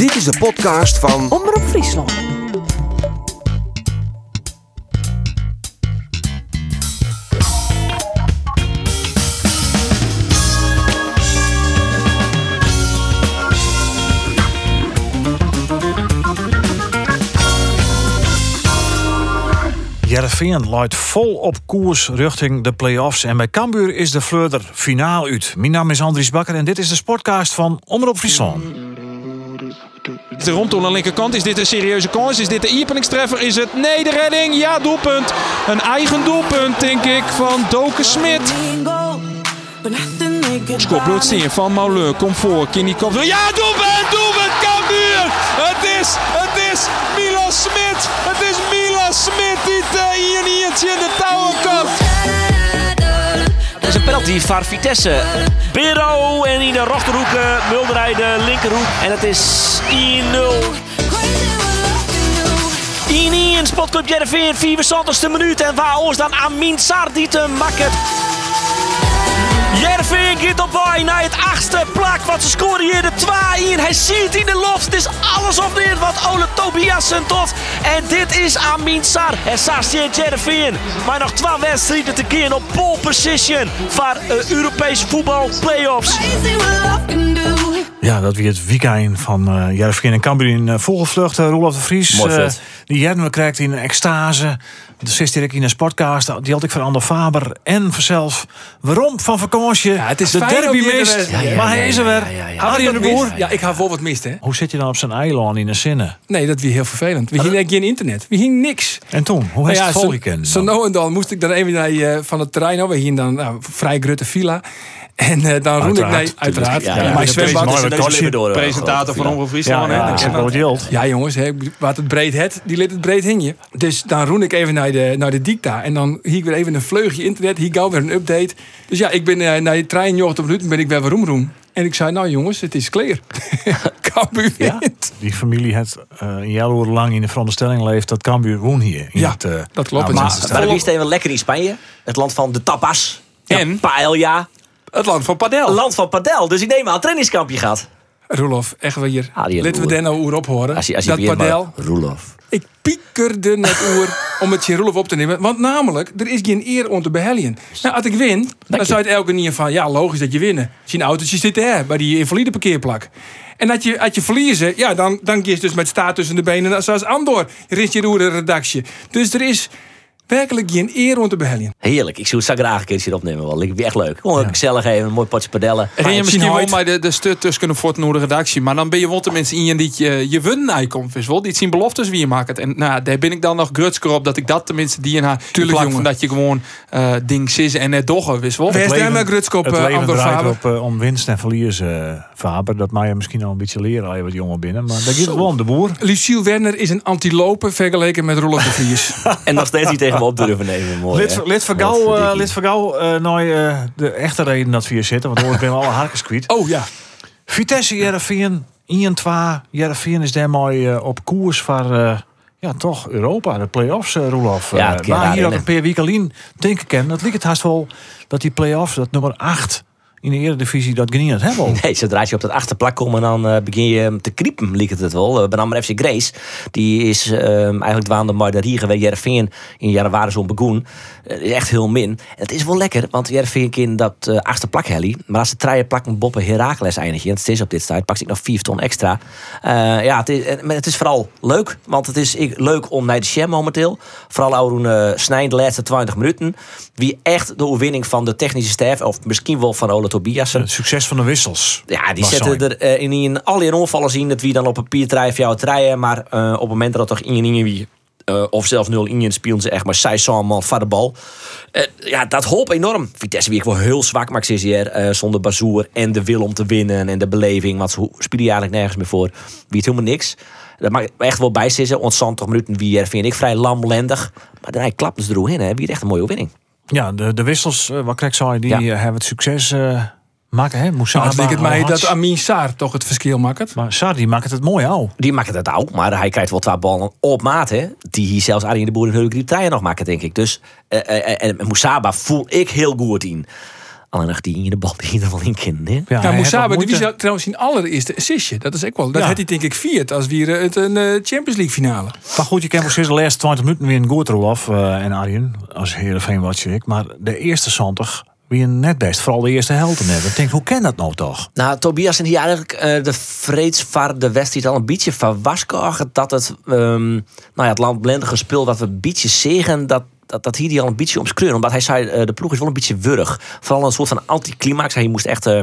Dit is de podcast van Omroep Friesland. Jereveen luidt vol op koers richting de play-offs. En bij Cambuur is de Fleurder finaal uit. Mijn naam is Andries Bakker en dit is de sportcast van Omroep Friesland. De rondtoon aan de linkerkant. Is dit een serieuze kans? Is dit de iepeningstreffer? Is het nee, de redding? Ja, doelpunt. Een eigen doelpunt, denk ik, van Doken Smit. Skoploodsteer van Mauleur. Kom voor. Kinny komt. Ja, doelpunt! Doelpunt! Cambuur! Het is, het is Milan Smit! Het is Milan Smit die het hier niet in de touwen komt. Is een penalty voor Vitesse. Bero en in de rechterhoek, Mulderij de linkerhoek. En het is 1-0. Ini in Spotclub Jereveen, 74ste minuut. En waar ons dan Amin Sardi te makken. Jervin gaat op wij achtste plak. Wat ze scoren hier de 2 in. Hij ziet in de loft. Het is alles of dit wat Ole Tobiasen tot. En dit is Amin Sar. En Sar zit Jervin. Maar nog twee wedstrijden te keren op pole position. Voor uh, Europese voetbal playoffs. Ja, dat weer het weekend van uh, en Cambuur in uh, vogelvlucht. Uh, Roelof de Vries. Mooi Uh, vet. die Jerme krijgt in een extase. De zit direct in een sportcast. Die had ik van Ander Faber. En vanzelf. Waarom? Van vakantie. Ja, het is de derby mist. wezen. Ja, ja, maar hij is er weer. ja. Arjen de Boer. Ja, ik ga vol wat mist, hè? Hoe zit je dan op zijn eiland in een zinnen? Nee, dat was heel vervelend. We gingen geen internet. We gingen niks. En toen? Hoe Nou is ja, het zo, volgekend? zo nou en dan moest ik dan even naar, eh, van het terrein. We gingen dan nou, vrij grutte villa. En eh, dan roen ik Uiteraard, nee, uiteraard. Ja, Ja, ja, mijn de zwembad. door, eh, Presentator van Omroep ja, Friesland. hè? ja, Dat dat is je. geld. Ja, jongens, hè, wat het breed het, die liet het breed hingen. Dus dan roen ik even naar de, naar de dicta. En dan hier ik weer even een vleugje internet. Hier gauw weer een update. Dus ja, ik ben eh, naar de trein, 90 minuten, ben ik weer roem En ik zei, nou jongens, het is clear. Cambuur wint. Die familie heeft uh, een jaar lang in de veronderstelling leeft dat Cambuur woon hier. In Ja, het, uh, dat klopt. nou, is- maar- Maar dan is het even lekker in Spanje. Het land van de tapas. En? Paella. Het land van Padel. Land van padel. Dus ik neem aan trainingskampje gaat. Roelof, echt wel hier. Ah, Laten we daar nou oer op horen. Als je, als je dat maar- padel. Roelof. Ik piekerde net oer om het je Roelof op te nemen. Want namelijk, er is geen eer om te beheljen. Nou, als ik win, dan je. zou het elke keer van... Ja, logisch dat je winnen. Zijn autootje zit er, bij die invalide parkeerplak. En als je, als je verliezen, ja, dan, dan je dus met staart tussen de benen... zoals Andor, rist je roer de redactie. Dus er is werkelijk geen eer om te beheljen. Heerlijk. Ik zou het zo graag een keer hier opnemen. Want ik vind echt leuk. Gewoon gezellig even, een mooi potje padellen. En je misschien wel maar de, de stut tussen kunnen de redactie. Maar dan ben je wel tenminste in die je, je winnen aankomt. Wist wel. Die zien beloftes wie je maakt. En nou, daar ben ik dan nog grutsker op dat ik dat tenminste die in haar. Tuurlijk, van jongen. dat je gewoon eh ding sissen en net doggen. Wist wel. Wees Het daar leven- maar eh, draait Faber. op eh, om winst en verlies, eh, Faber. Dat mag je misschien al een beetje leren als je wat jonger binnen. Maar dat gaat wel om de boer. Luciel Werner is een antilope vergeleken met Roelof de Vries. En nog steeds niet tegen me op durven nemen. Mooi, Lid, lid van Gauw, lid van Gauw nou, eh, de echte reden dat we hier zitten. Want anders ben we alle harkens kwijt. Oh ja. Vitesse, Jereveen, 1-2. Jereveen is daarmee eh, op koers voor... eh, ja, toch Europa, de play-offs, Roelof. Ja, maar hier daarin, ook een paar weken alleen denken kennen. Dat lijkt het haast wel dat die play-offs, dat nummer 8 in de Eredivisie, dat geen het hebben. Nee, zodra je op dat achterplak komt, en dan eh, begin je te kriepen, lijkt het wel. Uh, Benammer FC Grace, die is ehm, eigenlijk dwaande maar de Riegen waar Jereveen in Jarre zo'n begoen. Eh, is echt heel min. En het is wel lekker, want Jereveen kan dat uh. Maar als ze treien plakken boppen Herakles eindig je, en het is op dit start, pak ik nog 4 ton extra. Uh, ja, het is, maar het is vooral leuk, want het is ik, leuk om naar de Sham momenteel. Vooral Auroen uh, Snijn de laatste 20 minuten. Wie echt de overwinning van de technische staf, of misschien wel van Ole Tobiasen. Het succes van de wissels. Ja, die zetten zijn. er uh, in, in al die onvallen zien dat wie dan op papier drijven jou treien. Maar op het moment dat er toch in in wie. Uh, of zelfs nul in spelen ze echt maar zij samen van de bal. Uh, ja, dat hoop enorm. Vitesse wie ik wel heel zwak, maar ik hier uh, zonder Bazoer en de wil om te winnen en de beleving. Want ze spelen eigenlijk nergens meer voor. Wie het helemaal niks. Dat mag echt wel bij zitten. Ons 20 minuten wie vind ik vrij lamlendig. Maar daarna klappen ze er in. Hè. Wie echt een mooie winning. Ja, de, de wissels, wat krijg zei, die ja. hebben het succes maken. Hè? Moussaba, Nou, het mij dat Amin Saar toch het verschil maakt. Maar Saar die maakt het mooi al. Die maakt het al, maar hij krijgt wel twee ballen op maat. Hè? Die hier zelfs Arjen de Boer in Hulk die treien nog maken, denk ik. Dus uh, uh, en Moussaba voel ik heel goed in. Alleen nog die in de bal die er wel in kind. Hè? Ja, Nou, wat die was trouwens zijn allereerste assistje. Dat is ook wel. Dat Ja. had hij denk ik viert als weer het een eh, Champions League finale. Maar goed, je kan precies de laatste 20 minuten weer een goed eh, en Arjen. Als Heerenveen wat ik. Maar de eerste 20 weer net best. Vooral de eerste helft net. Ik denk, hoe kan dat nou toch? Nou, Tobias en hier eigenlijk eh, de vreedsvaarde wedstrijd al een beetje van waskogen dat het, ehm, nou ja, het landblendige spul wat we een beetje zeggen, dat, dat, dat hier die al een beetje omskreuren. Omdat hij zei, eh, de ploeg is wel een beetje wurg. Vooral een soort van anticlimax. Hij moest echt... eh,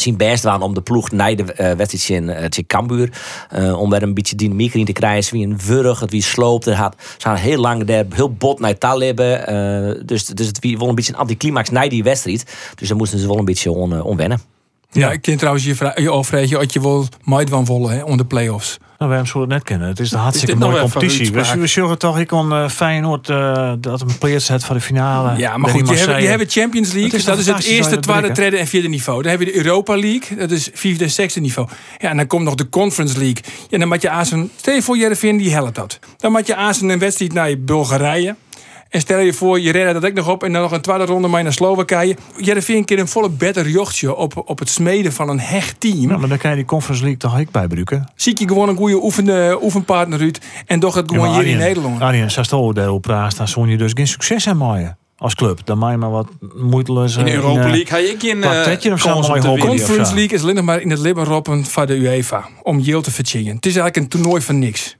zien best waren om de ploeg naar de eh, wedstrijd in uh, Cambuur. eh, om er een beetje dynamiek in te krijgen. Wie een wurg, het wie sloopt. Er had, ze hadden heel lang daar heel bot naar taal hebben. eh, dus, dus het wie een beetje een anticlimax naar die wedstrijd. Dus daar moesten ze wel een beetje on, eh, onwennen. Ja, ik ken trouwens je, je dat je wel meid van wollen hè, onder de play-offs. Nou, wij hebben het net kennen. Het is een hartstikke nou mooie competitie. We, we zorgen toch, ik kon eh, Feyenoord eh, dat een pleert zet voor de finale. Ja, maar goed, je hebt, je hebt Champions League. Het is dat is het eerste, dat dat tweede, derde en vierde niveau. Dan heb je de Europa League. Dat is vierde en zesde niveau. Ja, en dan komt nog de Conference League. Ja, dan moet je aan zo'n... Stel je voor, Jerevin, die helpt dat. Dan moet je aan zo'n wedstrijd naar Bulgarije. En stel je voor, je redde dat ik nog op en dan nog een tweede ronde mee naar Slowakije. Jereveen keer een volle better jochtje op, op het smeden van een hecht team. Ja, maar dan kan je die Conference League toch ook bijbruiken. Zie je gewoon een goede oefen, eh, oefenpartner uit. En toch het Ja, gewoon maar hier in Arjen- Nederland. Arjen, zegt oh, de op praat, dan zon je dus geen succes aan maaien. Als club. Dan maak je maar wat moeiteloos. In de eh, Europa eh, League ga je geen eh, kwartetje of zo of Conference. League is alleen nog maar in het libberroppen van de UEFA. Om Yale te verchingen. Het is eigenlijk een toernooi van niks.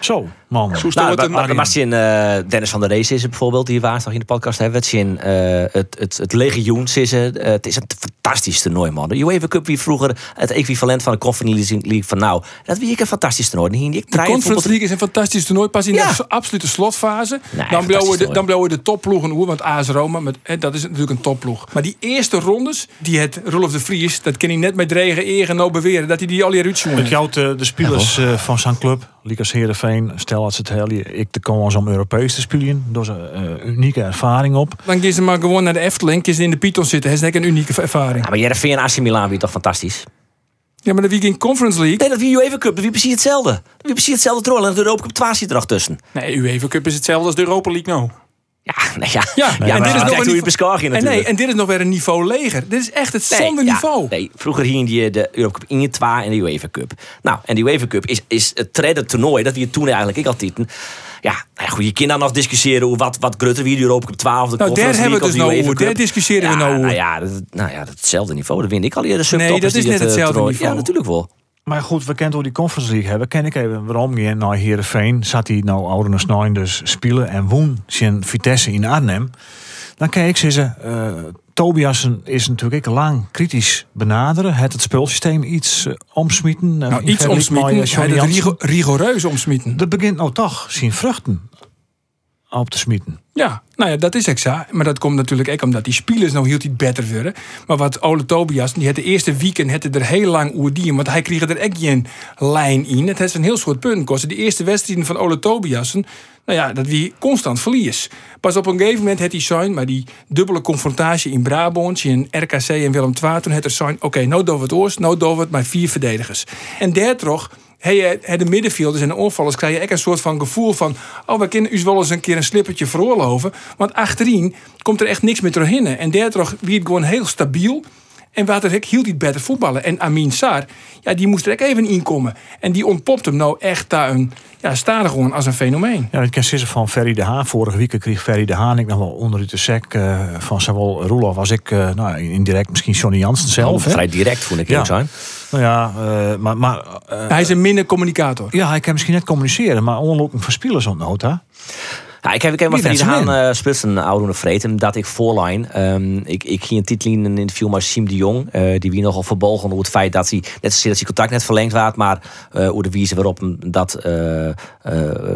Zo, man. Zo Nou, het maar- maar- maar zien, eh, Dennis van der Rees is er bijvoorbeeld, die we in de podcast hebben. Het zien eh, het, het, het legioen is. Eh, het is een fantastisch toernooi, man. De UEFA Cup wie vroeger het equivalent van de Conference League van nou. Dat wie ik een fantastisch toernooi. De Conference League is een fantastisch toernooi. Pas in Ja. de absolute slotfase. Nee, dan, blowen de, dan de topploegen hoe. Want AS Roma, met, hè, dat is natuurlijk een topploeg. Maar die eerste rondes, die het Rolf de Vries, dat kan hij net met Dregen eer en nou beweren. Dat hij die al hier Het uitzoen. jouwt de spelers eh, van zijn club, Likas Heerenveen, stel dat ze het heel, ik te komen om Europees te spelen. Door ze eh, unieke ervaring op. Dan gaan ze maar gewoon naar de Efteling. Ze in de Python zitten. Dat is net een unieke ervaring. Ja, maar Jereveen en AC Milan wie toch fantastisch. Ja, maar wie in Conference League. Nee, dat wie UEFA Cup, dat wie precies hetzelfde. Dat wie precies hetzelfde toernooi. En de Europa Cup 12 zit er nog tussen. Nee, UEFA Cup is hetzelfde als de Europa League nou. Ja, nee, ja. Ja, ja en dit is nog een je niveau- En nee, en dit is nog weer een niveau leger. Dit is echt het Nee, zonde ja, niveau. nee, vroeger hingen die de Europa Cup in je 2 en de UEFA Cup. Nou, en die UEFA Cup is, is het derde toernooi. Dat we toen eigenlijk ik altijd. Ja, nou ja, goed, je kan dan nog discussiëren hoe wat, wat grutter wie de Europa Cup 12 de Nou, daar hebben we dus nou over. Daar discussiëren we nou over. Nou ja, dat, nou ja, hetzelfde niveau. Dat win ik al eerder Nee, dat is net eh, hetzelfde niveau. Ja, natuurlijk wel. Maar goed, we kennen die Conference League hebben. Ken ik even waarom je naar Heerenveen zat hij nou ouder dan dus spelen en woen zijn Vitesse in Arnhem. Dan kijk ze, eh Tobiasen is natuurlijk ook lang kritisch benaderen. Het het spelsysteem iets eh, omsmieten. eh, Nou, iets omsmieten. Hij rigo- rigoureus omsmieten. Dat begint nou toch zien vruchten op te smieten. Ja, nou ja, dat is exact. Maar dat komt natuurlijk ook omdat die spelers nou hield iets beter worden. Maar wat Ole Tobias, die had de eerste weekend hij er heel lang oerdien. Want hij kreeg er echt geen lijn in. Het heeft een heel soort punten kosten. De eerste wedstrijden van Ole Tobiasen, nou ja, dat wie constant verlies. Pas op een gegeven moment had hij zijn, maar die dubbele confrontatie in Brabant, in RKC en Willem II, toen had er zijn, oké, nou doen het oors, nou doen het met vier verdedigers. En daar toch Hey, eh, de middenvelders en de onvallers krijg je echt een soort van gevoel van... oh, we kunnen u wel eens een keer een slippertje veroorloven. Want achterin komt er echt niks meer doorheen. En daardoor wie het gewoon heel stabiel. En wat er hield hij beter voetballen. En Amin Sar, ja, die moest er ook even inkomen. En die ontpopt hem nou echt daar een... Ja, stadig gewoon als een fenomeen. Ja, ik ken Sisse van Ferry de Haan. Vorige week kreeg Ferry de Haan ik nog wel onder de sec eh, van zowel Roelof als ik, eh, nou, indirect misschien Johnny Jansen zelf. hè. Vrij direct, vond ik Ja. ja. zijn. Nou ja, eh, maar, maar eh, Hij is een minder communicator. ja, hij kan misschien net communiceren, maar onlopen van spelers ontnoot, ik heb, ik maar Wie van die Haan uh, Splitsen oude vreten dat ik voorline. ehm, ik, ik ging een titel in een interview met Siem de Jong. eh, die wie nogal verbolgen over het feit dat hij net zozeer dat zijn contract net verlengd waard, maar eh hoe de wijze waarop dat eh eh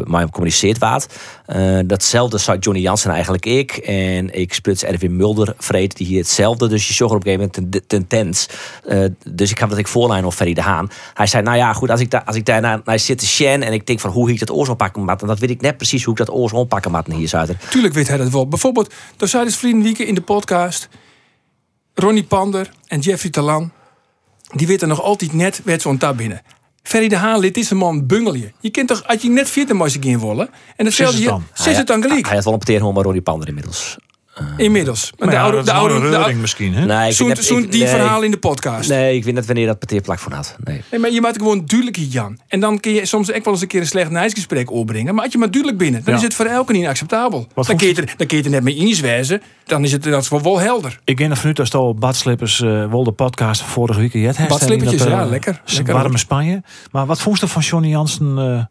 maar hem communiceerd waard. Eh, datzelfde zei Johnny Jansen eigenlijk ik. En ik splits Erwin Mulder vreet die hier hetzelfde. Dus je zorgt op een gegeven moment ten, ten tens. Eh, dus ik heb dat ik voorline of Ferry de Haan. Hij zei, nou ja, goed, als ik, daar als ik daar naar, naar zit te shen en ik denk van hoe ik dat oors oppakken moet, dan dat weet ik net precies hoe ik dat oors hier. Tuurlijk weet hij dat wel. Bijvoorbeeld, door zeiden vrienden Wieken in de podcast. Ronnie Pander en Jeffrey Talan. Die weten nog altijd net werd zo'n tab binnen. Ferry de Haan, dit is een man bungel je. Je kunt toch, als je net vierde moest gaan willen. En hetzelfde dan? zes het dan gelijk. Hij had wel een peteerhond maar Ronnie Pander inmiddels. Inmiddels. Maar de ja, oude, dat de oude, oude- misschien, hè? Nee, ik- die nee, verhaal in de podcast. Nee, ik weet net wanneer dat parteerplak van had. Nee. Nee, maar je maakt gewoon duidelijk hier, Jan. En dan kun je soms ook wel eens een keer een slecht nijsgesprek opbrengen. Maar als je maar duidelijk binnen, dan Ja. is het voor elke niet acceptabel. Wat Dan kun, je het er, je er net mee eens wijzen. Dan is het dat is wel, wel helder. Ik ken er vanuit als al Badslippers uh, wel de podcast vorige week. Het Badslippertjes, ja, lekker. lekker warme Spanje. Maar wat vond je van Johnny Jansen? eh,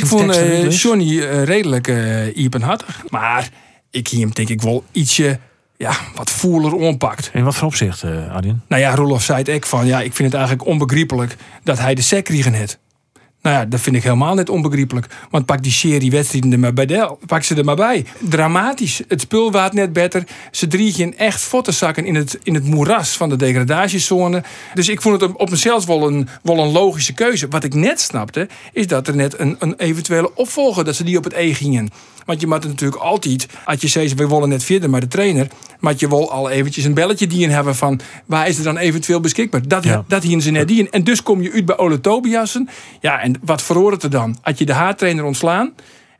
Ik vond eh, dus? Johnny eh, redelijk uh, iepenhartig. Maar ik zie hem denk ik wel ietsje ja, wat voeler onpakt. In wat voor opzicht, uh, Adin? Nou ja, Roloff zei het ook van... ja, ik vind het eigenlijk onbegrijpelijk dat hij de sec kregen heeft. Nou ja, dat vind ik helemaal net onbegrijpelijk. Want pak die serie wedstrijden er maar bij. De, pak ze er maar bij. Dramatisch. Het spul waard net beter. Ze driegen echt fottenzakken in het, in het moeras van de degradatiezone. Dus ik vond het op mezelf wel een, wel een logische keuze. Wat ik net snapte, is dat er net een, een eventuele opvolger... dat ze die op het E gingen. Want je moet natuurlijk altijd, als je zegt we willen net verder, maar de trainer, maar je wil al eventjes een belletje die in hebben van waar is er dan eventueel beschikbaar. Dat, Ja. dat hier ze net die in. En dus kom je uit bij Ole Tobiassen. Ja, en wat verhoort het er dan? Had je de haartrainer ontslaan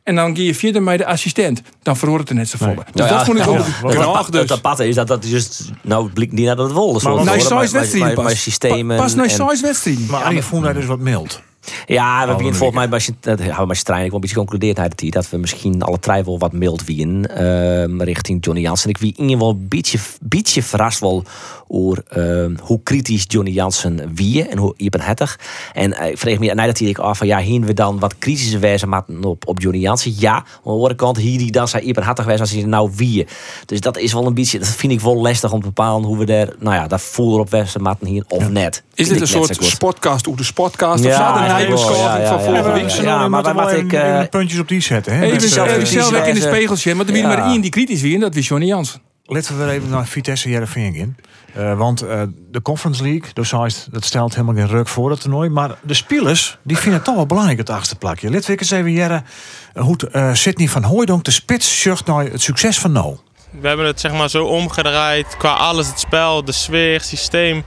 en dan ga je verder met de assistent, dan verhoort het er net zo volle. Dus Nou ja, dat vond ik ook ja. Dus. Het aparte is dat dat juist, nou blikt niet naar dat het wol. Maar Nee, maar, zes wedstrijden maar, pas. systemen. Pas naar en- zes wedstrijden. Maar Arjen vond hij dus wat mild. Ja, we hebben een volgens mij, dat maar Strijn, ik wel een beetje geconcludeerd uit dat we misschien alle twijfel wat mild wien ehm, richting Johnny Jansen. Ik wie in geval een beetje, beetje verrast wel over ehm, hoe kritisch Johnny Jansen wie en hoe hettig. En eh, ik vreeg me dat hij ik af van ja, hier we dan wat kritische wijze maken op, op Johnny Jansen. Ja, maar aan de andere kant hier die dan zijn hettig wijze als hij nou wie. Dus dat is wel een beetje, dat vind ik wel lastig om te bepalen hoe we daar, nou ja, daar voelen op wezen maten hier of net. Is dit een soort sportcast of de sportcast? Ja, of een wel, ja, van ja, vorige ja, week? ja. Ja, maar maar maar wat wat ik, eh, puntjes op die zetten. Hè? Even zelf, eh, in de zien, want er wie Ja. maar één die kritisch wie en dat was Johnny Jansen. Laten we weer even naar Vitesse Jereveen in. Eh, want eh, de Conference League, dus dat stelt helemaal geen ruk voor dat toernooi. Maar de spelers, die vinden het toch wel belangrijk, het achtste plakje. Laten we eens even jaren hoe uh, Sidney van Hooijdonk de spits zorgt naar het succes van Nou. We hebben het zeg maar zo omgedraaid qua alles, het spel, de sfeer, het systeem.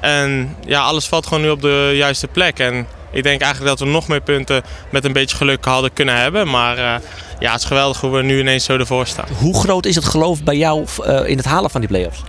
En ja, alles valt gewoon nu op de juiste plek. En ik denk eigenlijk dat we nog meer punten met een beetje geluk hadden kunnen hebben. Maar uh, ja, het is geweldig hoe we nu ineens zo ervoor staan. Hoe groot is het geloof bij jou uh, in het halen van die play-offs?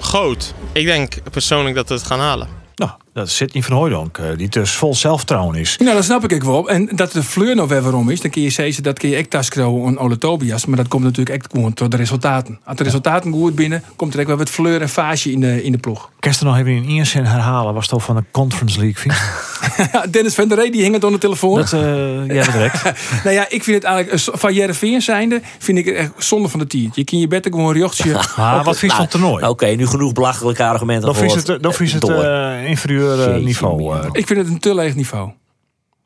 Groot. Ik denk persoonlijk dat we het gaan halen. Nou, dat is Sidney van Hooijdonk, uh, die dus vol zelfvertrouwen is. Nou, dat snap ik ook wel. En dat de fleur nog weer waarom is, dan kun je zeggen dat kun je echt taskro en Ole Tobias. Maar dat komt natuurlijk echt gewoon door de resultaten. Als de resultaten goed binnen, komt er ook wel wat fleur en fase in de, in de ploeg. Kerst er nog even in één zin herhalen, was het toch van de Conference League, vind Dennis van der Rey, die hing het aan de telefoon. Dat, uh, ja, direct. nou ja, ik vind het eigenlijk, van Jereveen zijnde, vind ik het echt zonde van de tien. Je kan je beter gewoon een jochtje... maar wat vind je van het toernooi? Oké, okay, nu genoeg belachelijke argumenten Dan vind je het, dan vind het uh, inferieur uh, niveau. Uh, ik vind het een te leeg niveau.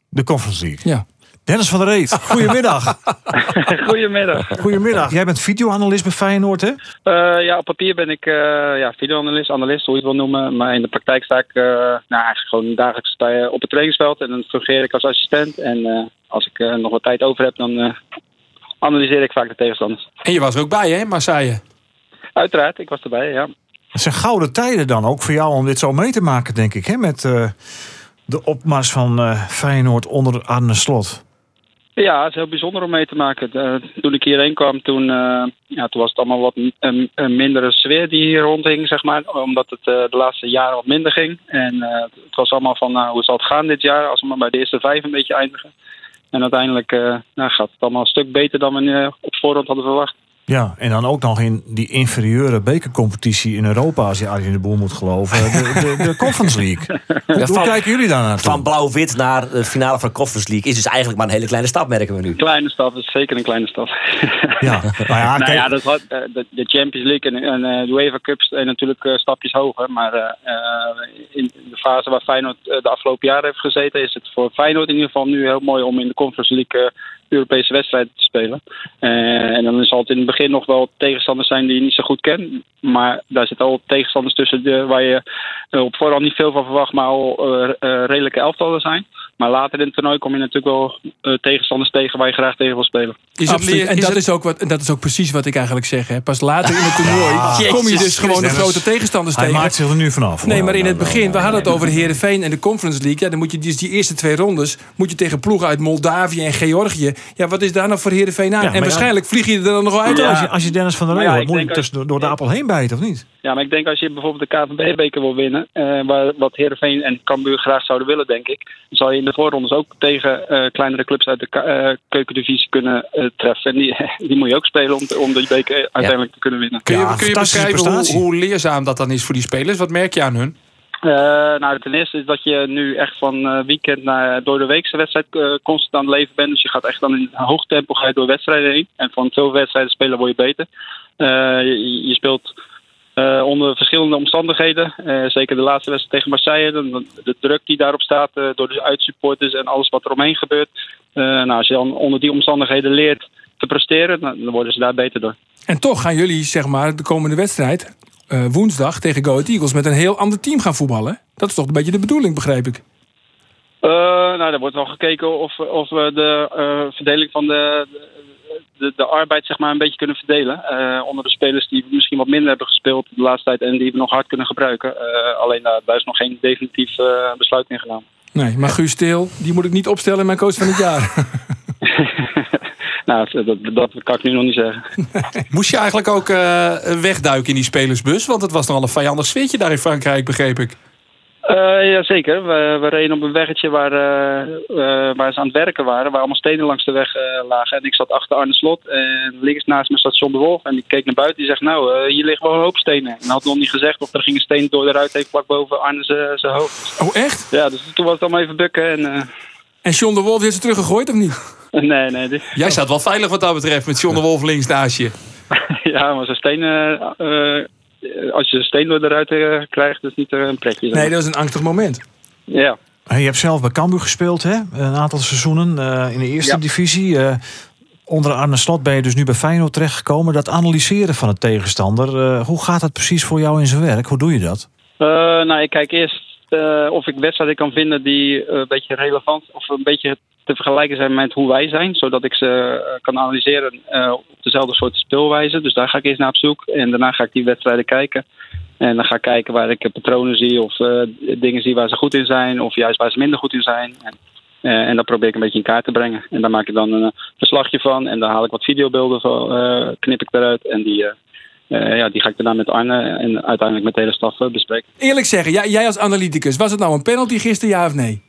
De Conference League? Ja. Dennis van der Reet, goedemiddag. goedemiddag. Goedemiddag. Jij bent videoanalist bij Feyenoord, hè? Uh, ja, op papier ben ik uh, ja, videoanalist, analist, hoe je het wil noemen. Maar in de praktijk sta ik uh, nou, eigenlijk gewoon dagelijks op het trainingsveld. En dan fungeer ik als assistent. En als ik nog wat tijd over heb, dan analyseer ik vaak de tegenstanders. En je was er ook bij, hè, Marseille? Uiteraard, ik was erbij, ja. Het zijn gouden tijden dan ook voor jou om dit zo mee te maken, denk ik, hè? Met de opmars van Feyenoord onder Arne Slot. Ja, het is heel bijzonder om mee te maken. De, toen ik hierheen kwam, toen, uh, ja, toen was het allemaal wat een, een, mindere sfeer die hier rondhing, zeg maar. Omdat het uh, de laatste jaren wat minder ging. En het was allemaal van, nou, hoe zal het gaan dit jaar? Als we maar bij de eerste vijf een beetje eindigen. En uiteindelijk nou, gaat het allemaal een stuk beter dan we op voorhand hadden verwacht. Ja, en dan ook nog in die inferieure bekercompetitie in Europa, als je Arjen de Boer moet geloven. De, de, de Conference League. Hoe, Ja, hoe van- kijken jullie daar naar? Van blauw-wit naar de finale van Conference League is dus eigenlijk maar een hele kleine stap, merken we nu. Kleine stap, dat is zeker een kleine stap. Ja, nou ja, nou ja, dat had, eh, de, de Champions League en, en eh, de UEFA Cups zijn natuurlijk eh, stapjes hoger. Maar eh, eh, in de fase waar Feyenoord de afgelopen jaren heeft gezeten, is het voor Feyenoord in ieder geval nu heel mooi om in de Conference League Europese wedstrijden te spelen. Eh, en dan zal het in het begin nog wel tegenstanders zijn die je niet zo goed kent. Maar daar zitten al tegenstanders tussen de, waar je eh, op voorhand niet veel van verwacht, maar al eh, redelijke elftallen zijn. Maar later in het toernooi kom je natuurlijk wel eh, tegenstanders tegen waar je graag tegen wil spelen. Is het, Absoluut. en Is dat, het- is ook wat, en dat is ook precies wat ik eigenlijk zeg. Hè. Pas later in het toernooi kom je dus gewoon de grote tegenstanders Hij tegen. maakt zich er nu vanaf. Nee, maar in het begin, we hadden het over de Heerenveen en de Conference League. Ja, dan moet je dus die eerste twee rondes moet je tegen ploegen uit Moldavië en Georgië. Ja, wat is daar nou voor Heerenveen aan? Ja, en ja- waarschijnlijk vlieg je er dan nog wel uit. Ja. Als je, als je Dennis van der Leeuwen moet je tussen door de appel heen bijten, of niet? Ja, maar ik denk als je bijvoorbeeld de KVB-beker wil winnen, eh, waar, wat Heerenveen en Cambuur graag zouden willen, denk ik, dan zal je in de voorrondes ook tegen eh, kleinere clubs uit de eh, keukendivisie kunnen eh, treffen. En die, die moet je ook spelen om, om die beker uiteindelijk te kunnen winnen. Kun je, kun je beschrijven hoe, leerzaam dat dan is voor die spelers? Wat merk je aan hun? Eh, nou, ten eerste is dat je nu echt van eh, weekend naar door de weekse wedstrijd eh, constant aan het leven bent. Dus je gaat echt dan in hoog tempo ga je door wedstrijden heen. En van veel wedstrijden spelen word je beter. Eh, je, je speelt eh, onder verschillende omstandigheden. Eh, zeker de laatste wedstrijd tegen Marseille. De druk die daarop staat eh, door de uitsupporters en alles wat er omheen gebeurt. Nou, als je dan onder die omstandigheden leert te presteren, dan, dan worden ze daar beter door. En toch gaan jullie, zeg maar, de komende wedstrijd, woensdag tegen Go Ahead Eagles, met een heel ander team gaan voetballen. Dat is toch een beetje de bedoeling, begrijp ik. Nou, er wordt wel gekeken of, of we de verdeling van de, de, de arbeid zeg maar, een beetje kunnen verdelen. eh, onder de spelers die misschien wat minder hebben gespeeld de laatste tijd en die we nog hard kunnen gebruiken. Eh, alleen daar, daar is nog geen definitief eh, besluit in genomen. Nee, maar Guus Steel, die moet ik niet opstellen in mijn coach van het jaar. nou, dat, dat kan ik nu nog niet zeggen. Moest je eigenlijk ook eh, wegduiken in die spelersbus? Want het was nogal een vijandig sfeertje daar in Frankrijk, begreep ik. Eh Jazeker, we, we reden op een weggetje waar, eh, eh, waar ze aan het werken waren, waar allemaal stenen langs de weg lagen. En ik zat achter Arne Slot en links naast me zat John de Wolf. En die keek naar buiten die zegt, nou, eh, hier liggen wel een hoop stenen. En hij had nog niet gezegd of er ging een steen door de ruit heen vlak boven Arne zijn hoofd. Oh, echt? Ja, dus toen was het allemaal even bukken. En, eh, En John de Wolf heeft ze teruggegooid of niet? nee, nee, die- Jij staat wel veilig wat dat betreft met John de Wolf links naast je. ja, maar zo'n steen, eh, eh, als je een steen door de ruit eh, krijgt, is niet eh, een pretje. zeg Nee, maar. dat is een angstig moment. Ja. Hey, je hebt zelf bij Cambuur gespeeld, hè? Een aantal seizoenen eh, in de eerste Ja. divisie. Eh, onder Arne Slot ben je dus nu bij Feyenoord terechtgekomen. Dat analyseren van de tegenstander, eh, hoe gaat dat precies voor jou in zijn werk? Hoe doe je dat? Eh, nou, ik kijk eerst eh, of ik wedstrijden kan vinden die eh, een beetje relevant of een beetje te vergelijken zijn met hoe wij zijn. Zodat ik ze eh, kan analyseren op dezelfde soort speelwijze. Dus daar ga ik eerst naar op zoek. En daarna ga ik die wedstrijden kijken. En dan ga ik kijken waar ik patronen zie of dingen zie waar ze goed in zijn. Of juist waar ze minder goed in zijn. En, en dat probeer ik een beetje in kaart te brengen. En daar maak ik dan een verslagje van. En dan haal ik wat videobeelden van, knip ik eruit. En die, eh, ja, die ga ik daarna met Arne en uiteindelijk met de hele staf eh, bespreken. Eerlijk zeggen, jij, jij als analyticus, was het nou een penalty gisteren, ja of nee?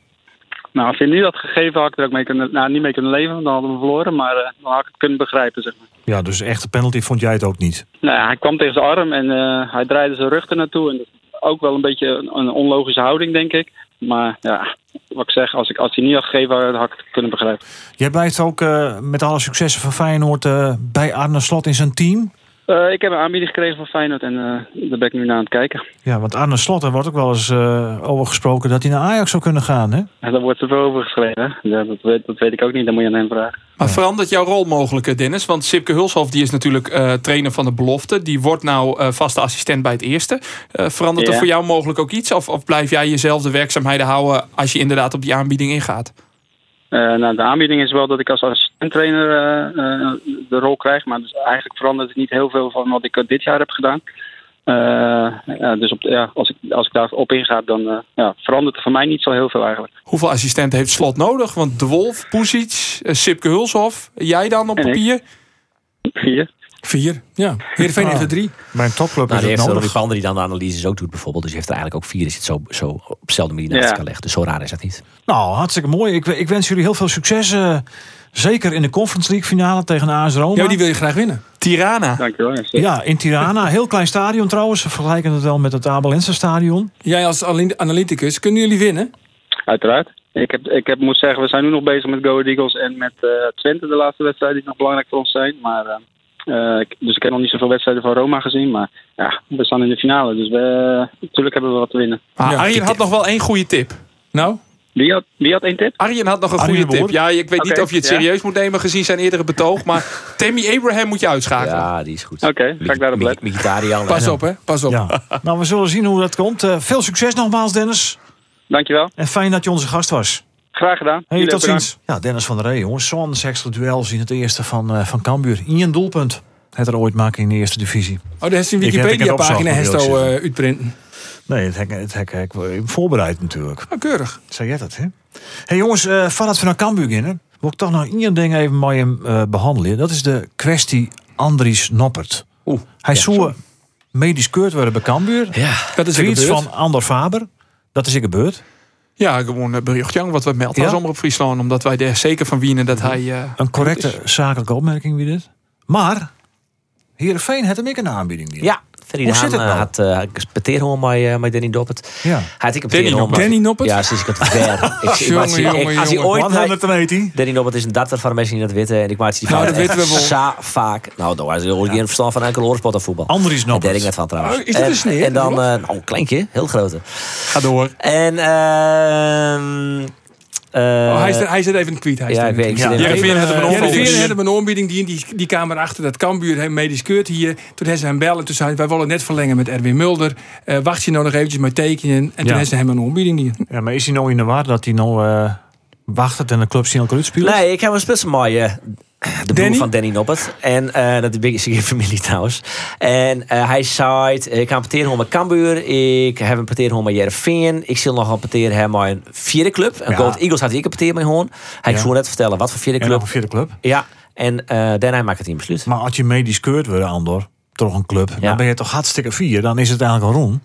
Nou, als je nu had gegeven, had ik er ook mee kunnen, nou, niet mee kunnen leven, want dan hadden we verloren. Maar eh, dan had ik het kunnen begrijpen, zeg maar. Ja, dus echte penalty vond jij het ook niet. Nou, ja, hij kwam tegen zijn arm en eh, hij draaide zijn rug er naartoe. En dat is ook wel een beetje een, een onlogische houding, denk ik. Maar ja, wat ik zeg, als, ik, als hij niet had gegeven, had ik het kunnen begrijpen. Jij blijft ook eh, met alle successen van Feyenoord eh, bij Arne Slot in zijn team. Eh, ik heb een aanbieding gekregen van Feyenoord en eh, daar ben ik nu naar aan het kijken. Ja, want Arne Slot, er wordt ook wel eens eh, over gesproken dat hij naar Ajax zou kunnen gaan, hè? En daar wordt zoveel over geschreven. Ja, dat, weet, dat weet ik ook niet, dan moet je aan hem vragen. Maar verandert jouw rol mogelijk, Dennis? Want Sipke Hulshoff die is natuurlijk eh, trainer van de belofte. Die wordt nou eh, vaste assistent bij het eerste. Eh, verandert er Ja. voor jou mogelijk ook iets? Of, of blijf jij jezelf de werkzaamheden houden als je inderdaad op die aanbieding ingaat? Eh, nou, de aanbieding is wel dat ik als assistent-trainer eh, eh, de rol krijg. Maar dus eigenlijk verandert het niet heel veel van wat ik eh, dit jaar heb gedaan. Eh, ja, dus op, ja, als, ik, als ik daarop inga, dan eh, ja, verandert er voor mij niet zo heel veel eigenlijk. Hoeveel assistenten heeft Slot nodig? Want De Wolf, Poesic, Sipke Hulshoff. Jij dan op En ik. papier? Vier. Vier. Ja. Heerenveen heeft er drie. Bij een topclub Nou, is die het heeft nodig. Pander die dan de analyses ook doet bijvoorbeeld. Dus die heeft er eigenlijk ook vier. Is het zo, zo op dezelfde manier naast Ja. elkaar leggen. Dus zo raar is dat niet. Nou, hartstikke mooi. Ik, ik wens jullie heel veel succes. eh, zeker in de Conference League finale tegen AS Roma. Ja, die wil je graag winnen. Tirana. Dankjewel. Ja, zeker. Ja, in Tirana. Heel klein stadion trouwens. We vergelijken het wel met het Abelense stadion. Jij als analyticus, kunnen jullie winnen? Uiteraard. Ik, heb, ik heb, moet zeggen, we zijn nu nog bezig met Go Ahead Eagles en met eh, Twente, de laatste wedstrijden die nog belangrijk voor ons zijn. Maar, eh, eh, ik- dus ik heb nog niet zoveel wedstrijden van Roma gezien. Maar ja, we staan in de finale. Dus we, natuurlijk hebben we wat te winnen. Ja, Arjen had nog wel één goede tip. Nou? Wie had, wie had één tip? Arjen had nog een Arjen goede de tip. Ja, ik weet niet of je het ja. serieus moet nemen gezien zijn eerdere betoog. Maar Tammy Abraham moet je uitschakelen. Ja, die is goed. Oké, ga ik daarop letten. Mkhitaryan. Pas op, hè? Pas op. Ja. nou, we zullen zien hoe dat komt. Eh, veel succes nogmaals, Dennis. Dankjewel. En fijn dat je onze gast was. Graag gedaan. Hey, tot ziens. Ja, Dennis van der Rey, jongens. Zo'n sexual duels in het eerste van, eh van Cambuur. In een doelpunt. Het er ooit maken in de eerste divisie. Oh, daar is een Wikipedia-pagina al ook eh, uitprinten. Nee, het hek, het hek, hek voorbereid natuurlijk. Oh, keurig. Zeg jij dat, hè? hey, jongens, eh voordat we naar Cambuur beginnen... wil ik toch nog één ding even met hem eh, behandelen. Dat is de kwestie Andries Noppert. Oeh, Hij zou medisch keurd worden bij Cambuur. Ja. Dat is gebeurd. van Andor Faber. Dat is ik gebeurd. Ja, gewoon een bericht Jan, wat we melden Ja? als op Friesland. Omdat wij er zeker van wienen dat hij... eh, Een correcte zakelijke opmerking wie dit. Maar Heerenveen had hem ik een aanbieding. Die. Ja, Ferry Hoe de zit Haan het nou? eh, had uh, gespeteerd gewoon met, eh, met Danny Doppert. Ja. Hij had ik een Danny Noppert. Danny Noppert? Ja, sinds ik het ver. ik, ik, Jongen, als hij jongen. ooit... Wat hij- het weet hij? Danny Noppert is een datter van de mensen die dat weten. En ik maak die Nou, fout dat weten we wel. Sa vaak. Nou, daar was heel geen verstand van enkele oorsport of voetbal. Andries En daar Noppert. ik net van trouwens. Oh, is dat en, een sneer? En dan, eh, nou, een kleintje, heel grote. Ga door. En, ehm eh, Oh, hij, hij er even kwijt. Hij is ja, ik weet had hem een aanbieding. Een aanbieding die, die, die kamer achter dat Kambuur heeft medisch keurt hier. Toen hebben ze hem bellen. Toen zei hij, wij willen net verlengen met Erwin Mulder. Eh, wacht je nou nog eventjes met tekenen. En toen Ja. hebben ze hem een aanbieding die. Ja, maar is hij nou in de war dat hij nou uh, wacht en de club zien elkaar uitspelen? Nee, ik heb een spitsen mooie. De broer Danny? van Danny Noppert. En eh, dat is een familie trouwens. En eh, hij zei, ik ga een parteren met Cambuur. Ik heb een parteren met Jereveen. Ik zal nog een parteren hebben met een vierde club. Een Ja. Gold Eagles had ik een parteren met gewoon. Hij Ja. zou net vertellen wat voor vierde En club. een vierde club. Ja, en eh daarna maakt het een besluit. Maar als je medisch keurt wordt, Andor, toch een club, Ja. dan ben je toch hartstikke vier. Dan is het eigenlijk al rond.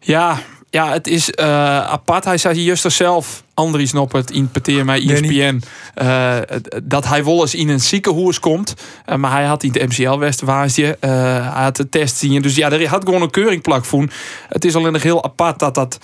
Ja, ja, het is eh, apart. Hij zei juist er zelf, Andries Noppert, in Peteer mij ESPN, eh, dat hij wel eens in een ziekenhuis komt. Eh, maar hij had in het MCL Westwaasje, eh hij had de test zien. Dus ja, er had gewoon een keuring plak voor. Het is alleen nog heel apart dat dat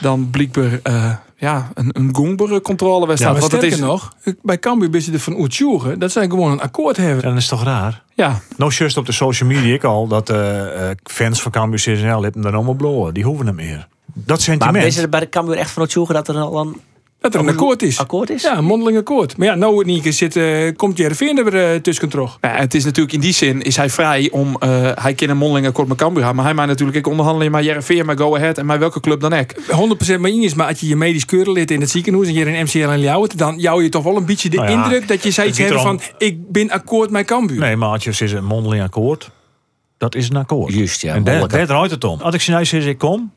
dan blijkbaar eh, ja, een, een gongbere controle was. Ja, maar Want het is, nog, bij Cambuur ben ze er van Oetsjoegen. Dat zij gewoon een akkoord hebben. Dan is toch raar? ja, Nou, just op de social media ik al dat eh, eh, fans van Cambuur CSNL hebben dan allemaal blowen. Die hoeven hem meer. Dat Maar sentiment. is er bij de Cambuur echt van het zoeken dat er al een Dat er een akkoord is. akkoord is? Ja, een mondeling akkoord. Maar ja, nou het niet zit, eh, komt Jereveen er weer uh, tussen terug. Ja, het is natuurlijk in die zin is hij vrij om. eh, hij kan een mondeling akkoord met Cambuur hebben, maar hij maakt natuurlijk ik onderhandelen met Jereveen, met Go Ahead en met welke club dan ook. 100% mee eens, maar als je je medisch keuren lid in het ziekenhuis en je een MCL en Ljouwert, dan jou je toch wel een beetje de Nou ja, indruk dat je zoiets het hebt gaat van ik ben akkoord met Cambuur. Nee, maar als je is een mondeling akkoord, dat is een akkoord. Juist, ja. en daar draait het om. Als ik zei, nou ik kom,